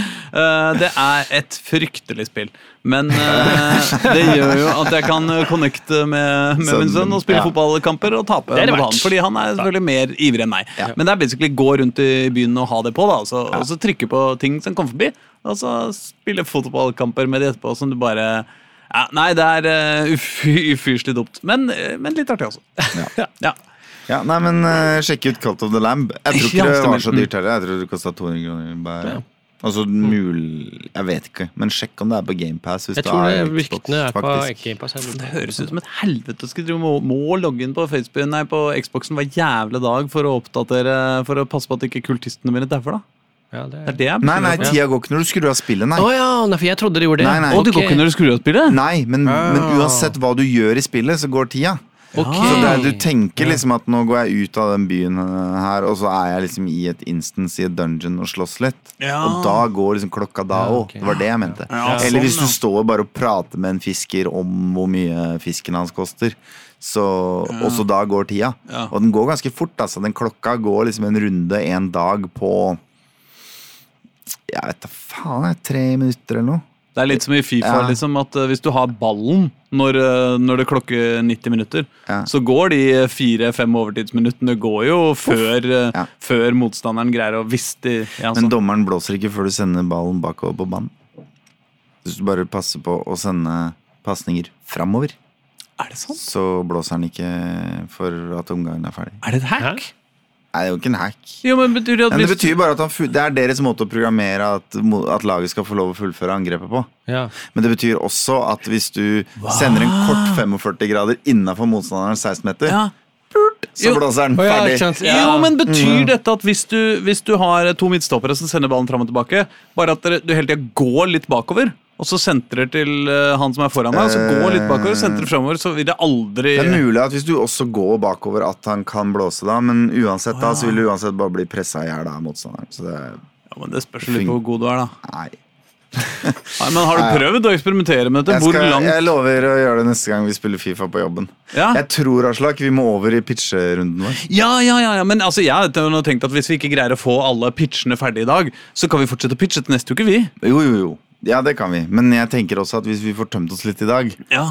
Speaker 1: Det er et fryktelig spill. Men uh, det gjør jo at jeg kan connecte med, med min sønn og spille
Speaker 2: Ja.
Speaker 1: fotballkamper og tape
Speaker 3: Det det
Speaker 1: han. Fordi han er selvfølgelig mer ivrig enn meg.
Speaker 2: Ja.
Speaker 1: Men det er basically gå rundt i byen og ha det på, da, og så, og så trykke på ting som kommer forbi. Og så spille fotballkamper med de etterpå som du bare ja, Nei, det er uh, ufyselig dumt. Men, eh, men litt artig også.
Speaker 2: Ja.
Speaker 1: ja.
Speaker 2: Ja, nei, men uh, Sjekk ut Cult of the Lamb. Jeg tror ikke
Speaker 1: Ja,
Speaker 2: det var så dyrt heller. Jeg tror det kosta 200 kroner. Bare. Altså mul... Jeg vet ikke, men sjekk om det er på GamePass.
Speaker 3: Jeg tror det ryktene er på Gamepass.
Speaker 1: Det høres ut som et helvete å skulle må, må logge inn på Facebook Nei, på Xboxen hver jævla dag for å oppdatere For å passe på at ikke kultistene mine dauer, da.
Speaker 3: Ja, det
Speaker 1: Det er det
Speaker 2: Nei, nei, tida går ikke når du skrur av spillet, nei.
Speaker 3: Oh, ja, nei, for jeg trodde det gjorde det.
Speaker 2: Nei, nei.
Speaker 1: Det går ikke når du skrur av spillet?
Speaker 2: Nei, men, men
Speaker 3: Ah.
Speaker 2: uansett hva du gjør i spillet, så går tida.
Speaker 3: Ok.
Speaker 2: Så det er, du tenker liksom at nå går jeg ut av den byen eh, her, og så er jeg liksom i et instance i et dungeon og slåss litt.
Speaker 1: Ja.
Speaker 2: Og da går liksom klokka da
Speaker 3: Ja,
Speaker 2: òg.
Speaker 3: ok.
Speaker 2: Det var det jeg mente.
Speaker 1: Ja,
Speaker 2: Eller hvis
Speaker 1: sånn,
Speaker 2: du står bare og prater med en fisker om hvor mye fisken hans koster. Så, Og så da går tida.
Speaker 1: Ja.
Speaker 2: Og den går ganske fort. Altså. Den klokka går liksom en runde en dag på Jeg vet da faen, tre minutter eller noe.
Speaker 1: Det er litt som i Fifa,
Speaker 2: Ja.
Speaker 1: liksom, at eh, hvis du har ballen når, eh, når det klokker 90 minutter,
Speaker 2: Ja.
Speaker 1: så går de fire-fem overtidsminuttene går jo før, eh,
Speaker 2: Ja.
Speaker 1: før motstanderen greier å Hvis de ja,
Speaker 2: Men
Speaker 1: sånn.
Speaker 2: dommeren blåser ikke før du sender ballen bakover på banen. Hvis du bare passer på å sende pasninger framover,
Speaker 1: Er
Speaker 2: så blåser han ikke for at omgangen er ferdig.
Speaker 1: Er det et hack?
Speaker 2: Nei, det er jo ikke en hack.
Speaker 1: Jo, men betyr det at
Speaker 2: Men det betyr bare at han, det er deres måte å programmere at, at laget skal få lov å fullføre angrepet på.
Speaker 3: Ja.
Speaker 2: Men det betyr også at hvis du sender en kort 45 grader innafor motstanderens 16 meter,
Speaker 1: ja.
Speaker 2: så blåser
Speaker 3: den ja,
Speaker 2: ferdig.
Speaker 3: ikke sant?
Speaker 1: Jo, men betyr
Speaker 2: Mm.
Speaker 1: dette at hvis du, hvis du har to midtstoppere som sender ballen fram og tilbake, bare at dere, du hele tida går litt bakover, og så sentrer til eh, han som er foran deg, og så går litt bakover og sentrer framover, så vil det aldri
Speaker 2: Det er mulig at hvis du også går bakover, at han kan blåse da, men uansett da, så vil du uansett bare bli pressa i hjel av motstanderen. Så det
Speaker 1: Ja, men Det spørs litt på hvor god du er, da.
Speaker 2: Nei.
Speaker 1: Nei, men Har du prøvd å eksperimentere med dette?
Speaker 2: Jeg, skal,
Speaker 1: langt
Speaker 2: jeg lover å gjøre det neste gang vi spiller Fifa på jobben.
Speaker 1: Ja.
Speaker 2: Jeg tror Aslak, vi må over i pitcherunden vår.
Speaker 1: Ja, ja, ja, ja, men altså, jeg har tenkt at hvis vi ikke greier å få alle pitchene ferdig i dag, så kan vi fortsette å pitche til neste uke, vi.
Speaker 2: Jo, jo, jo. Ja, det kan vi. Men jeg tenker også at hvis vi får tømt oss litt i dag,
Speaker 1: Ja.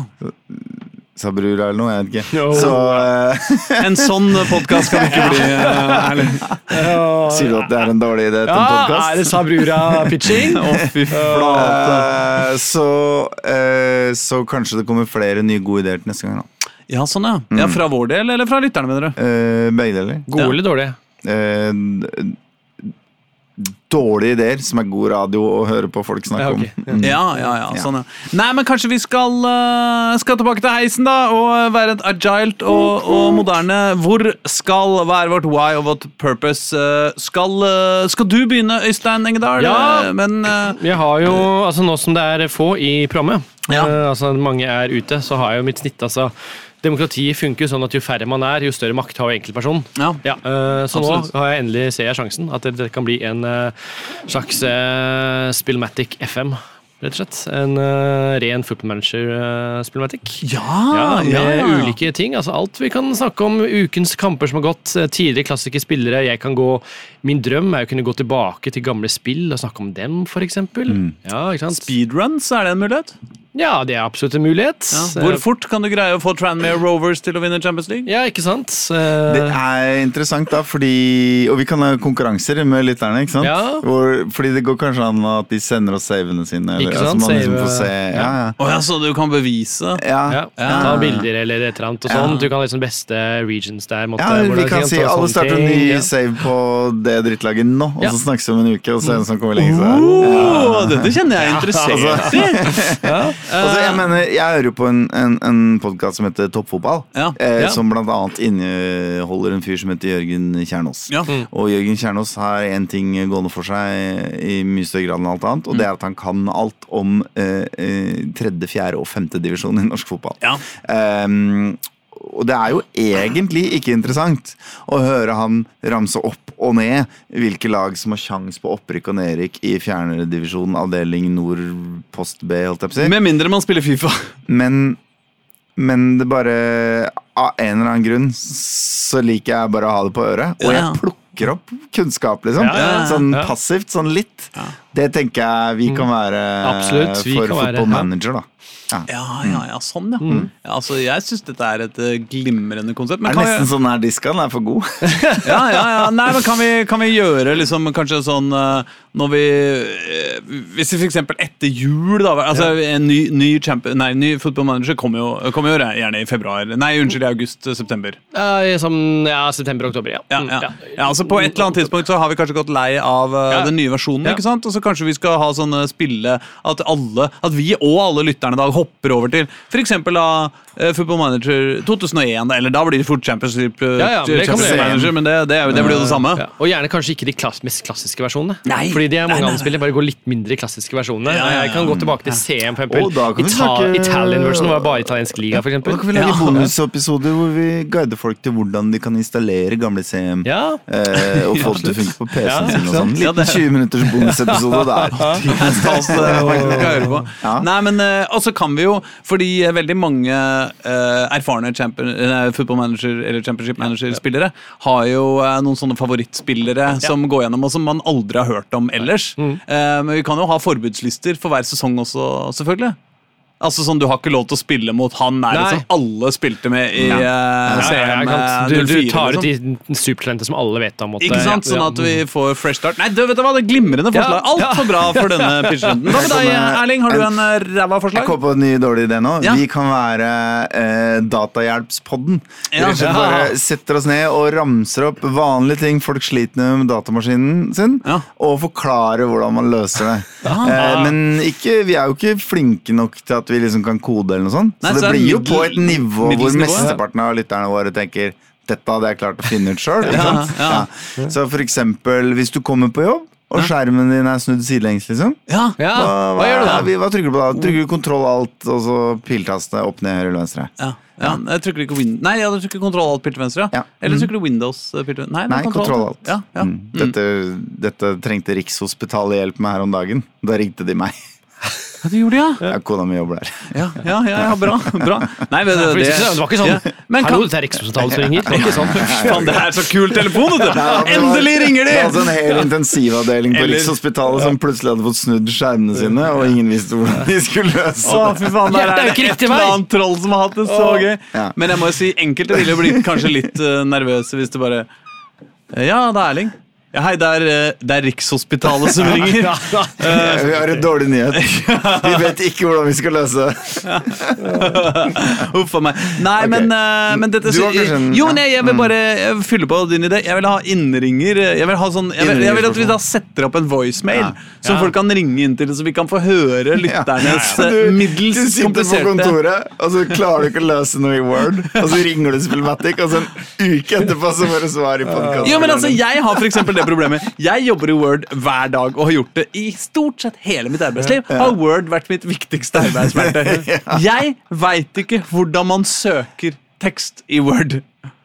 Speaker 2: sa bror eller noe, jeg vet ikke, så uh,
Speaker 1: En sånn podkast kan ikke bli uh,
Speaker 2: sier du at det er en dårlig idé til en
Speaker 3: Ja, er det
Speaker 2: podkast?
Speaker 3: sa brura pitching?
Speaker 1: Å, fy flate.
Speaker 2: så, eh, så kanskje det kommer flere nye gode ideer til neste gang. da.
Speaker 1: Ja, sånn, ja. ja. Fra vår del, eller fra lytterne, mener du?
Speaker 2: Eh, begge deler.
Speaker 3: Gode eller dårlige?
Speaker 2: Dårlige ideer som er god radio å høre på folk snakke
Speaker 3: Ja, ok.
Speaker 2: om. Mm.
Speaker 1: Ja, ja, ja, sånn, ja. Nei, men kanskje vi skal, eh, skal tilbake til heisen, da, og være et agilt og, og moderne. Hvor skal være vårt why og vårt purpose? Eh, skal, eh, skal du begynne, Øystein Engedal?
Speaker 3: Ja.
Speaker 1: Men
Speaker 3: Jeg har jo, altså Nå som det er få i programmet,
Speaker 1: Ja.
Speaker 3: altså mange er ute, så har jeg jo mitt snitt. altså Demokrati funker sånn at jo færre man er, jo større makt har jo enkeltpersonen.
Speaker 1: ja.
Speaker 3: Ja, eh, så
Speaker 1: Absolutt.
Speaker 3: nå har jeg endelig ser jeg sjansen. At det, kan bli en eh, slags uh, Spillmatic FM, rett og slett. En eh, ren football manager-spillmatic.
Speaker 1: Ja,
Speaker 3: Ja, med ulike ting. altså Alt vi kan snakke om. Ukens kamper som har gått. eh, Tidligere klassiske spillere. Jeg kan gå Min drøm er å kunne gå tilbake til gamle spill og snakke om dem, f.eks.
Speaker 1: Mm.
Speaker 3: Ja.
Speaker 1: Speedruns, er det en mulighet?
Speaker 3: Ja, det er absolutt en mulighet.
Speaker 1: Ja. Hvor
Speaker 3: Eh,
Speaker 1: fort kan du greie å få Tranmere Rovers til å vinne Champions League?
Speaker 3: Ja, ikke sant?
Speaker 2: Det er interessant, da, fordi Og vi kan ha konkurranser med lytterne, ikke sant?
Speaker 3: Ja.
Speaker 2: Hvor, fordi det går kanskje an at de sender oss savene sine. Eller,
Speaker 3: Ikke
Speaker 2: altså,
Speaker 3: sant?
Speaker 2: man liksom får se, ja, ja.
Speaker 1: Oh, ja, så du kan bevise?
Speaker 2: Ja,
Speaker 3: ja,
Speaker 1: Ja.
Speaker 3: Ta bilder eller et eller annet og
Speaker 2: Ja.
Speaker 3: sånn. Du kan ha liksom beste regions der. Måtte,
Speaker 2: Ja, vi kan si alle starter en ny
Speaker 3: ja.
Speaker 2: save på det drittlaget nå, og
Speaker 3: Ja.
Speaker 2: så snakkes vi om en uke og så er det en som kommer lenge. Så.
Speaker 1: Oh, Dette kjenner jeg er interessert i.
Speaker 2: Altså, jeg mener, jeg hører jo på en, en, en podkast som heter Toppfotball,
Speaker 1: Ja.
Speaker 2: eh,
Speaker 3: Ja.
Speaker 2: som blant annet inneholder en fyr som heter Jørgen Kjernås.
Speaker 1: Ja.
Speaker 2: Og Jørgen Kjernås har én ting gående for seg i mye større grad enn alt annet, og det er at han kan alt om eh, eh, tredje, fjerde og femte divisjon i norsk fotball.
Speaker 1: Ja.
Speaker 2: Ehm, og det er jo egentlig ikke interessant å høre han ramse opp og ned hvilke lag som har sjans på opprykk og nedrykk i fjernedivisjon avdeling nord post B, holdt jeg på å si.
Speaker 1: Med mindre man spiller Fifa.
Speaker 2: Men, men det bare Av en eller annen grunn så liker jeg bare å ha det på øret. Og jeg plukker opp kunnskap, liksom. Sånn passivt, sånn litt. Det tenker jeg vi kan være
Speaker 3: Absolutt, vi
Speaker 2: for
Speaker 3: fotballmanager
Speaker 2: football manager, da. Ja.
Speaker 1: Ja, ja, ja, sånn, ja. ja altså, jeg syns dette er et eh, glimrende konsept.
Speaker 2: Det er
Speaker 1: kan
Speaker 2: nesten
Speaker 1: vi,
Speaker 2: sånn her diska, den er for god.
Speaker 1: ja, ja, ja. Nei, men kan vi, kan vi gjøre liksom kanskje sånn eh, når vi eh, Hvis vi f.eks. etter jul, da altså En ny, ny, champion, nei, ny football manager kommer jo, kommer jo gjerne i februar. Nei, unnskyld, i august-september.
Speaker 3: Ja, ja, september-oktober, ja.
Speaker 1: Ja,
Speaker 3: Mm,
Speaker 1: ja. ja, altså På et eller annet tidspunkt så har vi kanskje gått lei av
Speaker 3: Ja.
Speaker 1: den nye versjonen.
Speaker 3: Ja.
Speaker 1: ikke sant? Og så kanskje vi skal ha sånne spille At alle, at vi og alle lytterne da hopper over til f.eks. da eh, Football Manager 2001, eller da blir det fort Champions League
Speaker 3: Ja, ja, men bli-
Speaker 1: Manager, men det, det, er det blir jo det samme.
Speaker 3: Ja. Og gjerne kanskje ikke de klass mest klassiske versjonene.
Speaker 1: Nei.
Speaker 3: Fordi de er mange andre spillere, bare går litt mindre i klassiske versjonene.
Speaker 1: Ja, ja, ja.
Speaker 3: Jeg kan gå tilbake til CM, for eksempel.
Speaker 2: Oh,
Speaker 3: Ita
Speaker 2: snakke-
Speaker 3: Italian version var bare italiensk liga, for
Speaker 2: Og da kan vi lage
Speaker 3: Ja.
Speaker 2: bonusepisoder hvor vi guider folk til hvordan de kan installere gamle CM.
Speaker 3: Ja.
Speaker 2: Eh, og få det til å funke på PC-en
Speaker 3: Ja,
Speaker 2: sin. og sånn Liten 20 minutters bonusepisode.
Speaker 1: Det der. på.
Speaker 2: Ja.
Speaker 1: Nei, men eh, Og så kan vi jo, fordi eh, veldig mange eh, erfarne champion, eh, football manager eller championship manager-spillere har jo eh, noen sånne favorittspillere som går gjennom, og som man aldri har hørt om ellers. Eh, men vi kan jo ha forbudslister for hver sesong også, selvfølgelig. Altså sånn, Du har ikke lov til å spille mot han er liksom alle spilte med i
Speaker 3: Ja.
Speaker 1: uh,
Speaker 3: Ja, ja,
Speaker 1: CM
Speaker 3: kan,
Speaker 1: eh,
Speaker 3: du, du tar ut
Speaker 1: liksom.
Speaker 3: de supertalentene som alle vet om.
Speaker 1: Ikke sant? Sånn at vi får fresh start. Nei, du vet du hva, det er glimrende forslag.
Speaker 3: Ja, ja.
Speaker 1: Altfor bra for denne pitchrunden. Hva med deg, Erling? Har du en ræva forslag?
Speaker 2: Jeg kom på en ny dårlig idé nå.
Speaker 1: Ja.
Speaker 2: Vi kan være eh, Datahjelpspodden. Vi
Speaker 1: Ja.
Speaker 2: Vi bare setter oss ned og ramser opp vanlige ting folk sliter med med datamaskinen sin,
Speaker 1: Ja.
Speaker 2: og forklarer hvordan man løser det. Eh, men ikke, vi er jo ikke flinke nok til at vi liksom kan kode eller noe sånt.
Speaker 1: Nei,
Speaker 2: så det
Speaker 1: så
Speaker 2: blir jo
Speaker 1: middel-
Speaker 2: på et nivå hvor mesteparten av lytterne våre tenker dette hadde jeg klart å finne ut sjøl.
Speaker 1: Ja, ja.
Speaker 2: Så for eksempel hvis du kommer på jobb, og skjermen din er snudd sidelengs, liksom.
Speaker 1: Ja.
Speaker 3: Ja,
Speaker 2: Hva,
Speaker 3: hva gjør du da?
Speaker 2: er- Hva trykker du på da? Trykker du kontroll alt, og så piltaste opp, ned, høyre eller venstre?
Speaker 1: Ja, ja. Jeg trykker ikke win Nei, ja, du trykker kontroll alt pilt venstre.
Speaker 2: Ja.
Speaker 1: Eller trykker du Windows eh, pilt venstre? Nei,
Speaker 2: Nei, kontroll alt.
Speaker 1: Ja, ja.
Speaker 2: Mm. Dette, dette trengte Rikshospitalet hjelp med her om dagen. Da ringte de meg.
Speaker 1: Ja, du gjorde det, ja.
Speaker 2: Ja, kona mi jobber der.
Speaker 1: Ja, ja, ja, ja bra. bra. Nei, men det,
Speaker 3: det, det var ikke sånn
Speaker 1: ja. Men
Speaker 3: Hallo,
Speaker 1: kan,
Speaker 3: dette er Rikshospitalet som ringer. Det ikke sånn.
Speaker 1: Fan, det er så kul telefon, vet du! Endelig ringer
Speaker 2: Det
Speaker 1: de!
Speaker 2: var altså en hel intensivavdeling på Rikshospitalet som plutselig hadde fått snudd skjermene sine, og ingen visste hvordan de skulle løse
Speaker 1: Å,
Speaker 2: det.
Speaker 1: fy faen, der
Speaker 3: er
Speaker 1: det et eller annet troll som har hatt det så gøy. Men jeg må jo si, enkelte ville blitt kanskje litt eh, nervøse hvis det bare Ja, det er Erling. Ja, hei, det er, eh, det er Rikshospitalet som ringer.
Speaker 2: Vi har en dårlig nyhet. Vi vet ikke hvordan vi skal løse det.
Speaker 1: Huff a meg. Nei,
Speaker 2: okay.
Speaker 1: men, eh, men dette
Speaker 2: en-
Speaker 1: Jo, nei, jeg vil bare eh, fylle på din idé. Jeg vil ha innringer. Jeg vil, ha sånn, jeg vil, jeg vil at vi da setter opp en voicemail
Speaker 2: Ja.
Speaker 1: som
Speaker 3: Ja.
Speaker 1: folk kan ringe inn til, så vi kan få høre lytternes
Speaker 2: Ja.
Speaker 1: eh,
Speaker 2: Du,
Speaker 1: middels
Speaker 2: du sitter på kontoret, og så klarer du ikke å løse noe i Word, og så ringer du Spillmatic, og så en uke etterpå så får du svar i podkasten.
Speaker 1: Jo, men altså, Jeg har for eksempel det problemet. Jeg jobber i Word hver dag og har gjort det i stort sett hele mitt arbeidsliv. Har Word vært mitt viktigste arbeidsverktøy. Jeg veit ikke hvordan man søker tekst i Word.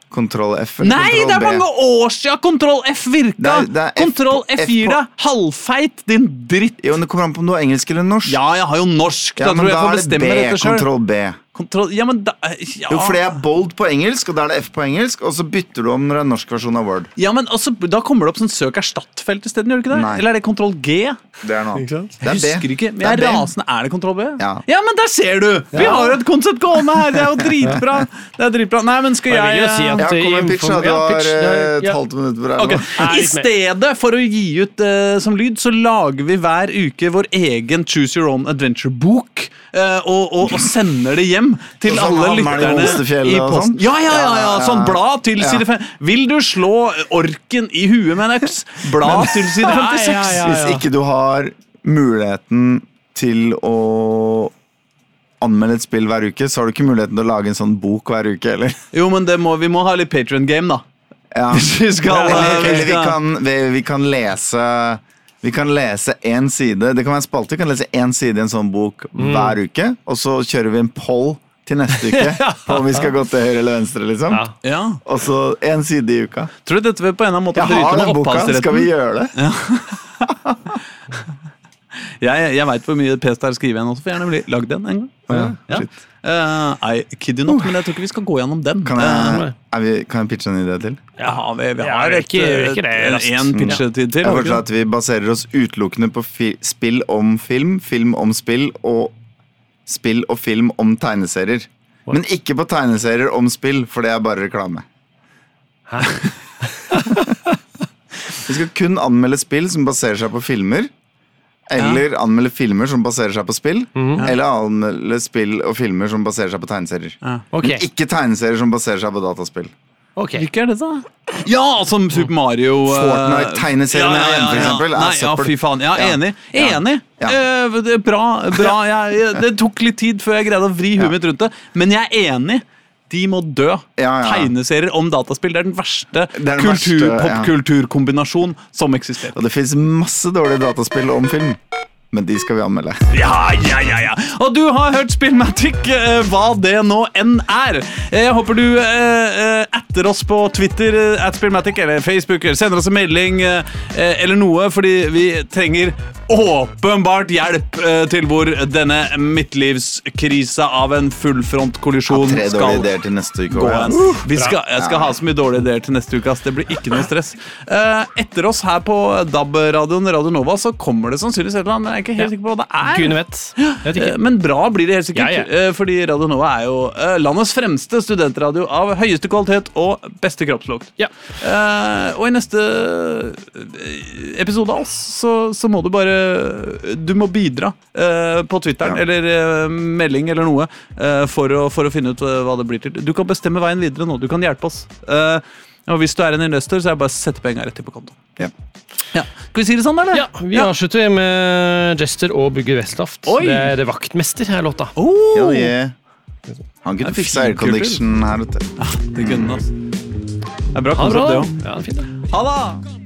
Speaker 2: Kontroll F eller
Speaker 1: Nei, det er mange år siden Kontroll F virka!
Speaker 2: Det det
Speaker 1: Kontroll F
Speaker 2: F
Speaker 1: gir deg halvfeit, din dritt.
Speaker 2: Jo, men Det kommer an på om du har engelsk eller norsk.
Speaker 1: Ja, jeg har jo norsk.
Speaker 2: Ja,
Speaker 1: da tror jeg
Speaker 2: jeg
Speaker 1: får
Speaker 2: er det
Speaker 1: bestemme dette sjøl.
Speaker 2: kontroll B.
Speaker 1: Kontroll Ja, men da ja.
Speaker 2: Jo, for det er bold på engelsk, og da er det F på engelsk, og så bytter du om når det er norsk versjon av Word.
Speaker 1: ja, men også, Da kommer det opp sånn søk erstatt-felt isteden, gjør det ikke det?
Speaker 2: Nei.
Speaker 1: Eller er det kontroll G?
Speaker 2: Det er noe
Speaker 3: sant?
Speaker 2: Det er
Speaker 1: Jeg
Speaker 2: B.
Speaker 1: husker ikke, men jeg er
Speaker 2: er
Speaker 1: rasende. Er det kontroll B?
Speaker 2: Ja.
Speaker 1: men der ser du! Vi har jo et konsept gående her! Det er jo dritbra. Det er dritbra. Nei, men skal
Speaker 3: jeg
Speaker 1: jeg,
Speaker 3: si at-
Speaker 2: Ja, kom med pitch, da. Du har eh, et halvt minutt på deg
Speaker 3: okay.
Speaker 1: I stedet for å gi ut uh, som lyd, så lager vi hver uke vår egen Choose Your Own Adventure-bok. Eh, og, og, og sender det hjem til
Speaker 2: Sånn
Speaker 1: alle lytterne i posten. Ja, ja, ja, ja, sånn blad til side 5. Vil du slå orken i huet med en øks? Blad til side 56.
Speaker 3: Ja, ja, ja.
Speaker 2: Hvis ikke du har muligheten til å anmelde et spill hver uke, så har du ikke muligheten til å lage en sånn bok hver uke, eller?
Speaker 1: Jo, men det må, vi må ha litt Patrion game, da.
Speaker 2: Ja.
Speaker 1: Hvis vi skal,
Speaker 2: Eller,
Speaker 1: vi
Speaker 2: eller vi, kan, vi, vi kan lese Vi kan lese én side Det kan være en spalte. Vi kan lese én side i en sånn bok hver uke, og så kjører vi en poll til neste uke på om vi skal gå til høyre eller venstre. liksom
Speaker 3: Ja.
Speaker 1: Ja.
Speaker 2: Og så én side i uka.
Speaker 1: Tror du dette vil på en eller annen måte
Speaker 2: Jeg har den boka, skal vi gjøre det?
Speaker 1: Jeg, jeg veit hvor mye pes det er å skrive en også, jeg gjerne bli lagd en en gang.
Speaker 2: Ja,
Speaker 1: Ja. Uh, I kid you not, men jeg tror ikke vi skal gå gjennom den.
Speaker 2: Kan
Speaker 1: Eh,
Speaker 2: jeg, er vi, kan jeg pitche en idé til?
Speaker 1: ja, vi, vi
Speaker 3: Ja,
Speaker 1: har et,
Speaker 3: ikke-
Speaker 1: et, en pitchetid til.
Speaker 2: Jeg foreslår at vi baserer oss utelukkende på fi spill om film, film om spill og spill og film om tegneserier. Men ikke på tegneserier om spill, for det er bare reklame. vi skal kun anmelde spill som baserer seg på filmer. Eller anmelde filmer som baserer seg på spill. Eller anmelde spill og filmer som baserer seg på tegneserier.
Speaker 1: Ja.
Speaker 3: Okay.
Speaker 2: Men ikke tegneserier som baserer seg på dataspill.
Speaker 3: Okay.
Speaker 1: Hvilke er det, da? Ja, som Super Mario eh,
Speaker 2: Fortnite-tegneserien
Speaker 1: ja, ja, ja, ja.
Speaker 2: er
Speaker 1: Nei, ja, fy faen. Ja,
Speaker 2: Ja.
Speaker 1: enig.
Speaker 2: Ja.
Speaker 1: Enig.
Speaker 2: Ja.
Speaker 1: Eh, det er bra. bra. Jeg, jeg, det tok litt tid før jeg greide å vri huet mitt rundt det, men jeg er enig. De må dø.
Speaker 2: Ja, ja.
Speaker 1: Tegneserier om dataspill det er den verste,
Speaker 2: verste den ja.
Speaker 1: som eksisterer.
Speaker 2: Og det fins masse dårlige dataspill om film, men de skal vi anmelde.
Speaker 1: Ja, ja, ja, ja. Og du har hørt Spillmatic, eh, hva det nå enn er. Eh, Jeg håper du eh, eh, etter oss på Twitter eh, at Spillmatic eller Facebook eller sender oss en melding eh, eh, eller noe, fordi vi trenger åpenbart hjelp eh, til hvor denne midtlivskrisa av en fullfrontkollisjon skal
Speaker 2: ideer til neste uke.
Speaker 1: gå hen. Vi skal, jeg skal ha så mye dårlige ideer til neste uke. ass. Det blir ikke noe stress. Eh, etter oss her på DAB-radioen Radio Nova så kommer det sannsynligvis et eller annet. Jeg er ikke helt
Speaker 3: Ja.
Speaker 1: sikker på hva det er.
Speaker 3: Gud vet. Vet
Speaker 1: Eh,
Speaker 3: ikke.
Speaker 1: Men bra blir det helt sikkert.
Speaker 3: Ja, ja.
Speaker 1: eh, Fordi Radio Nova er jo eh, landets fremste studentradio av høyeste kvalitet og beste kroppslukt.
Speaker 3: Ja.
Speaker 1: Eh, og i neste episode av oss så, så må du bare Du må bidra eh, på Twitteren
Speaker 2: Ja.
Speaker 1: eller melding eller noe eh, for, å, for å finne ut hva det blir til. Du kan bestemme veien videre nå. Du kan hjelpe oss. Og hvis du er en investor, så er det bare å sette penga rett inn på kontoen.
Speaker 2: Ja.
Speaker 1: Ja. Skal vi si det sånn, eller?
Speaker 3: Ja, Vi avslutter med Jester og Bugge Westloft. Det er Vaktmester er låta.
Speaker 1: Oh,
Speaker 2: Ja, yeah. Han kunne
Speaker 1: Det
Speaker 2: fiksa
Speaker 1: air
Speaker 2: condition her, vet du.
Speaker 1: Det kunne, altså. Det er bra
Speaker 3: det
Speaker 1: konsept, det òg.
Speaker 3: Ja, det er fint. det.
Speaker 1: Ha det!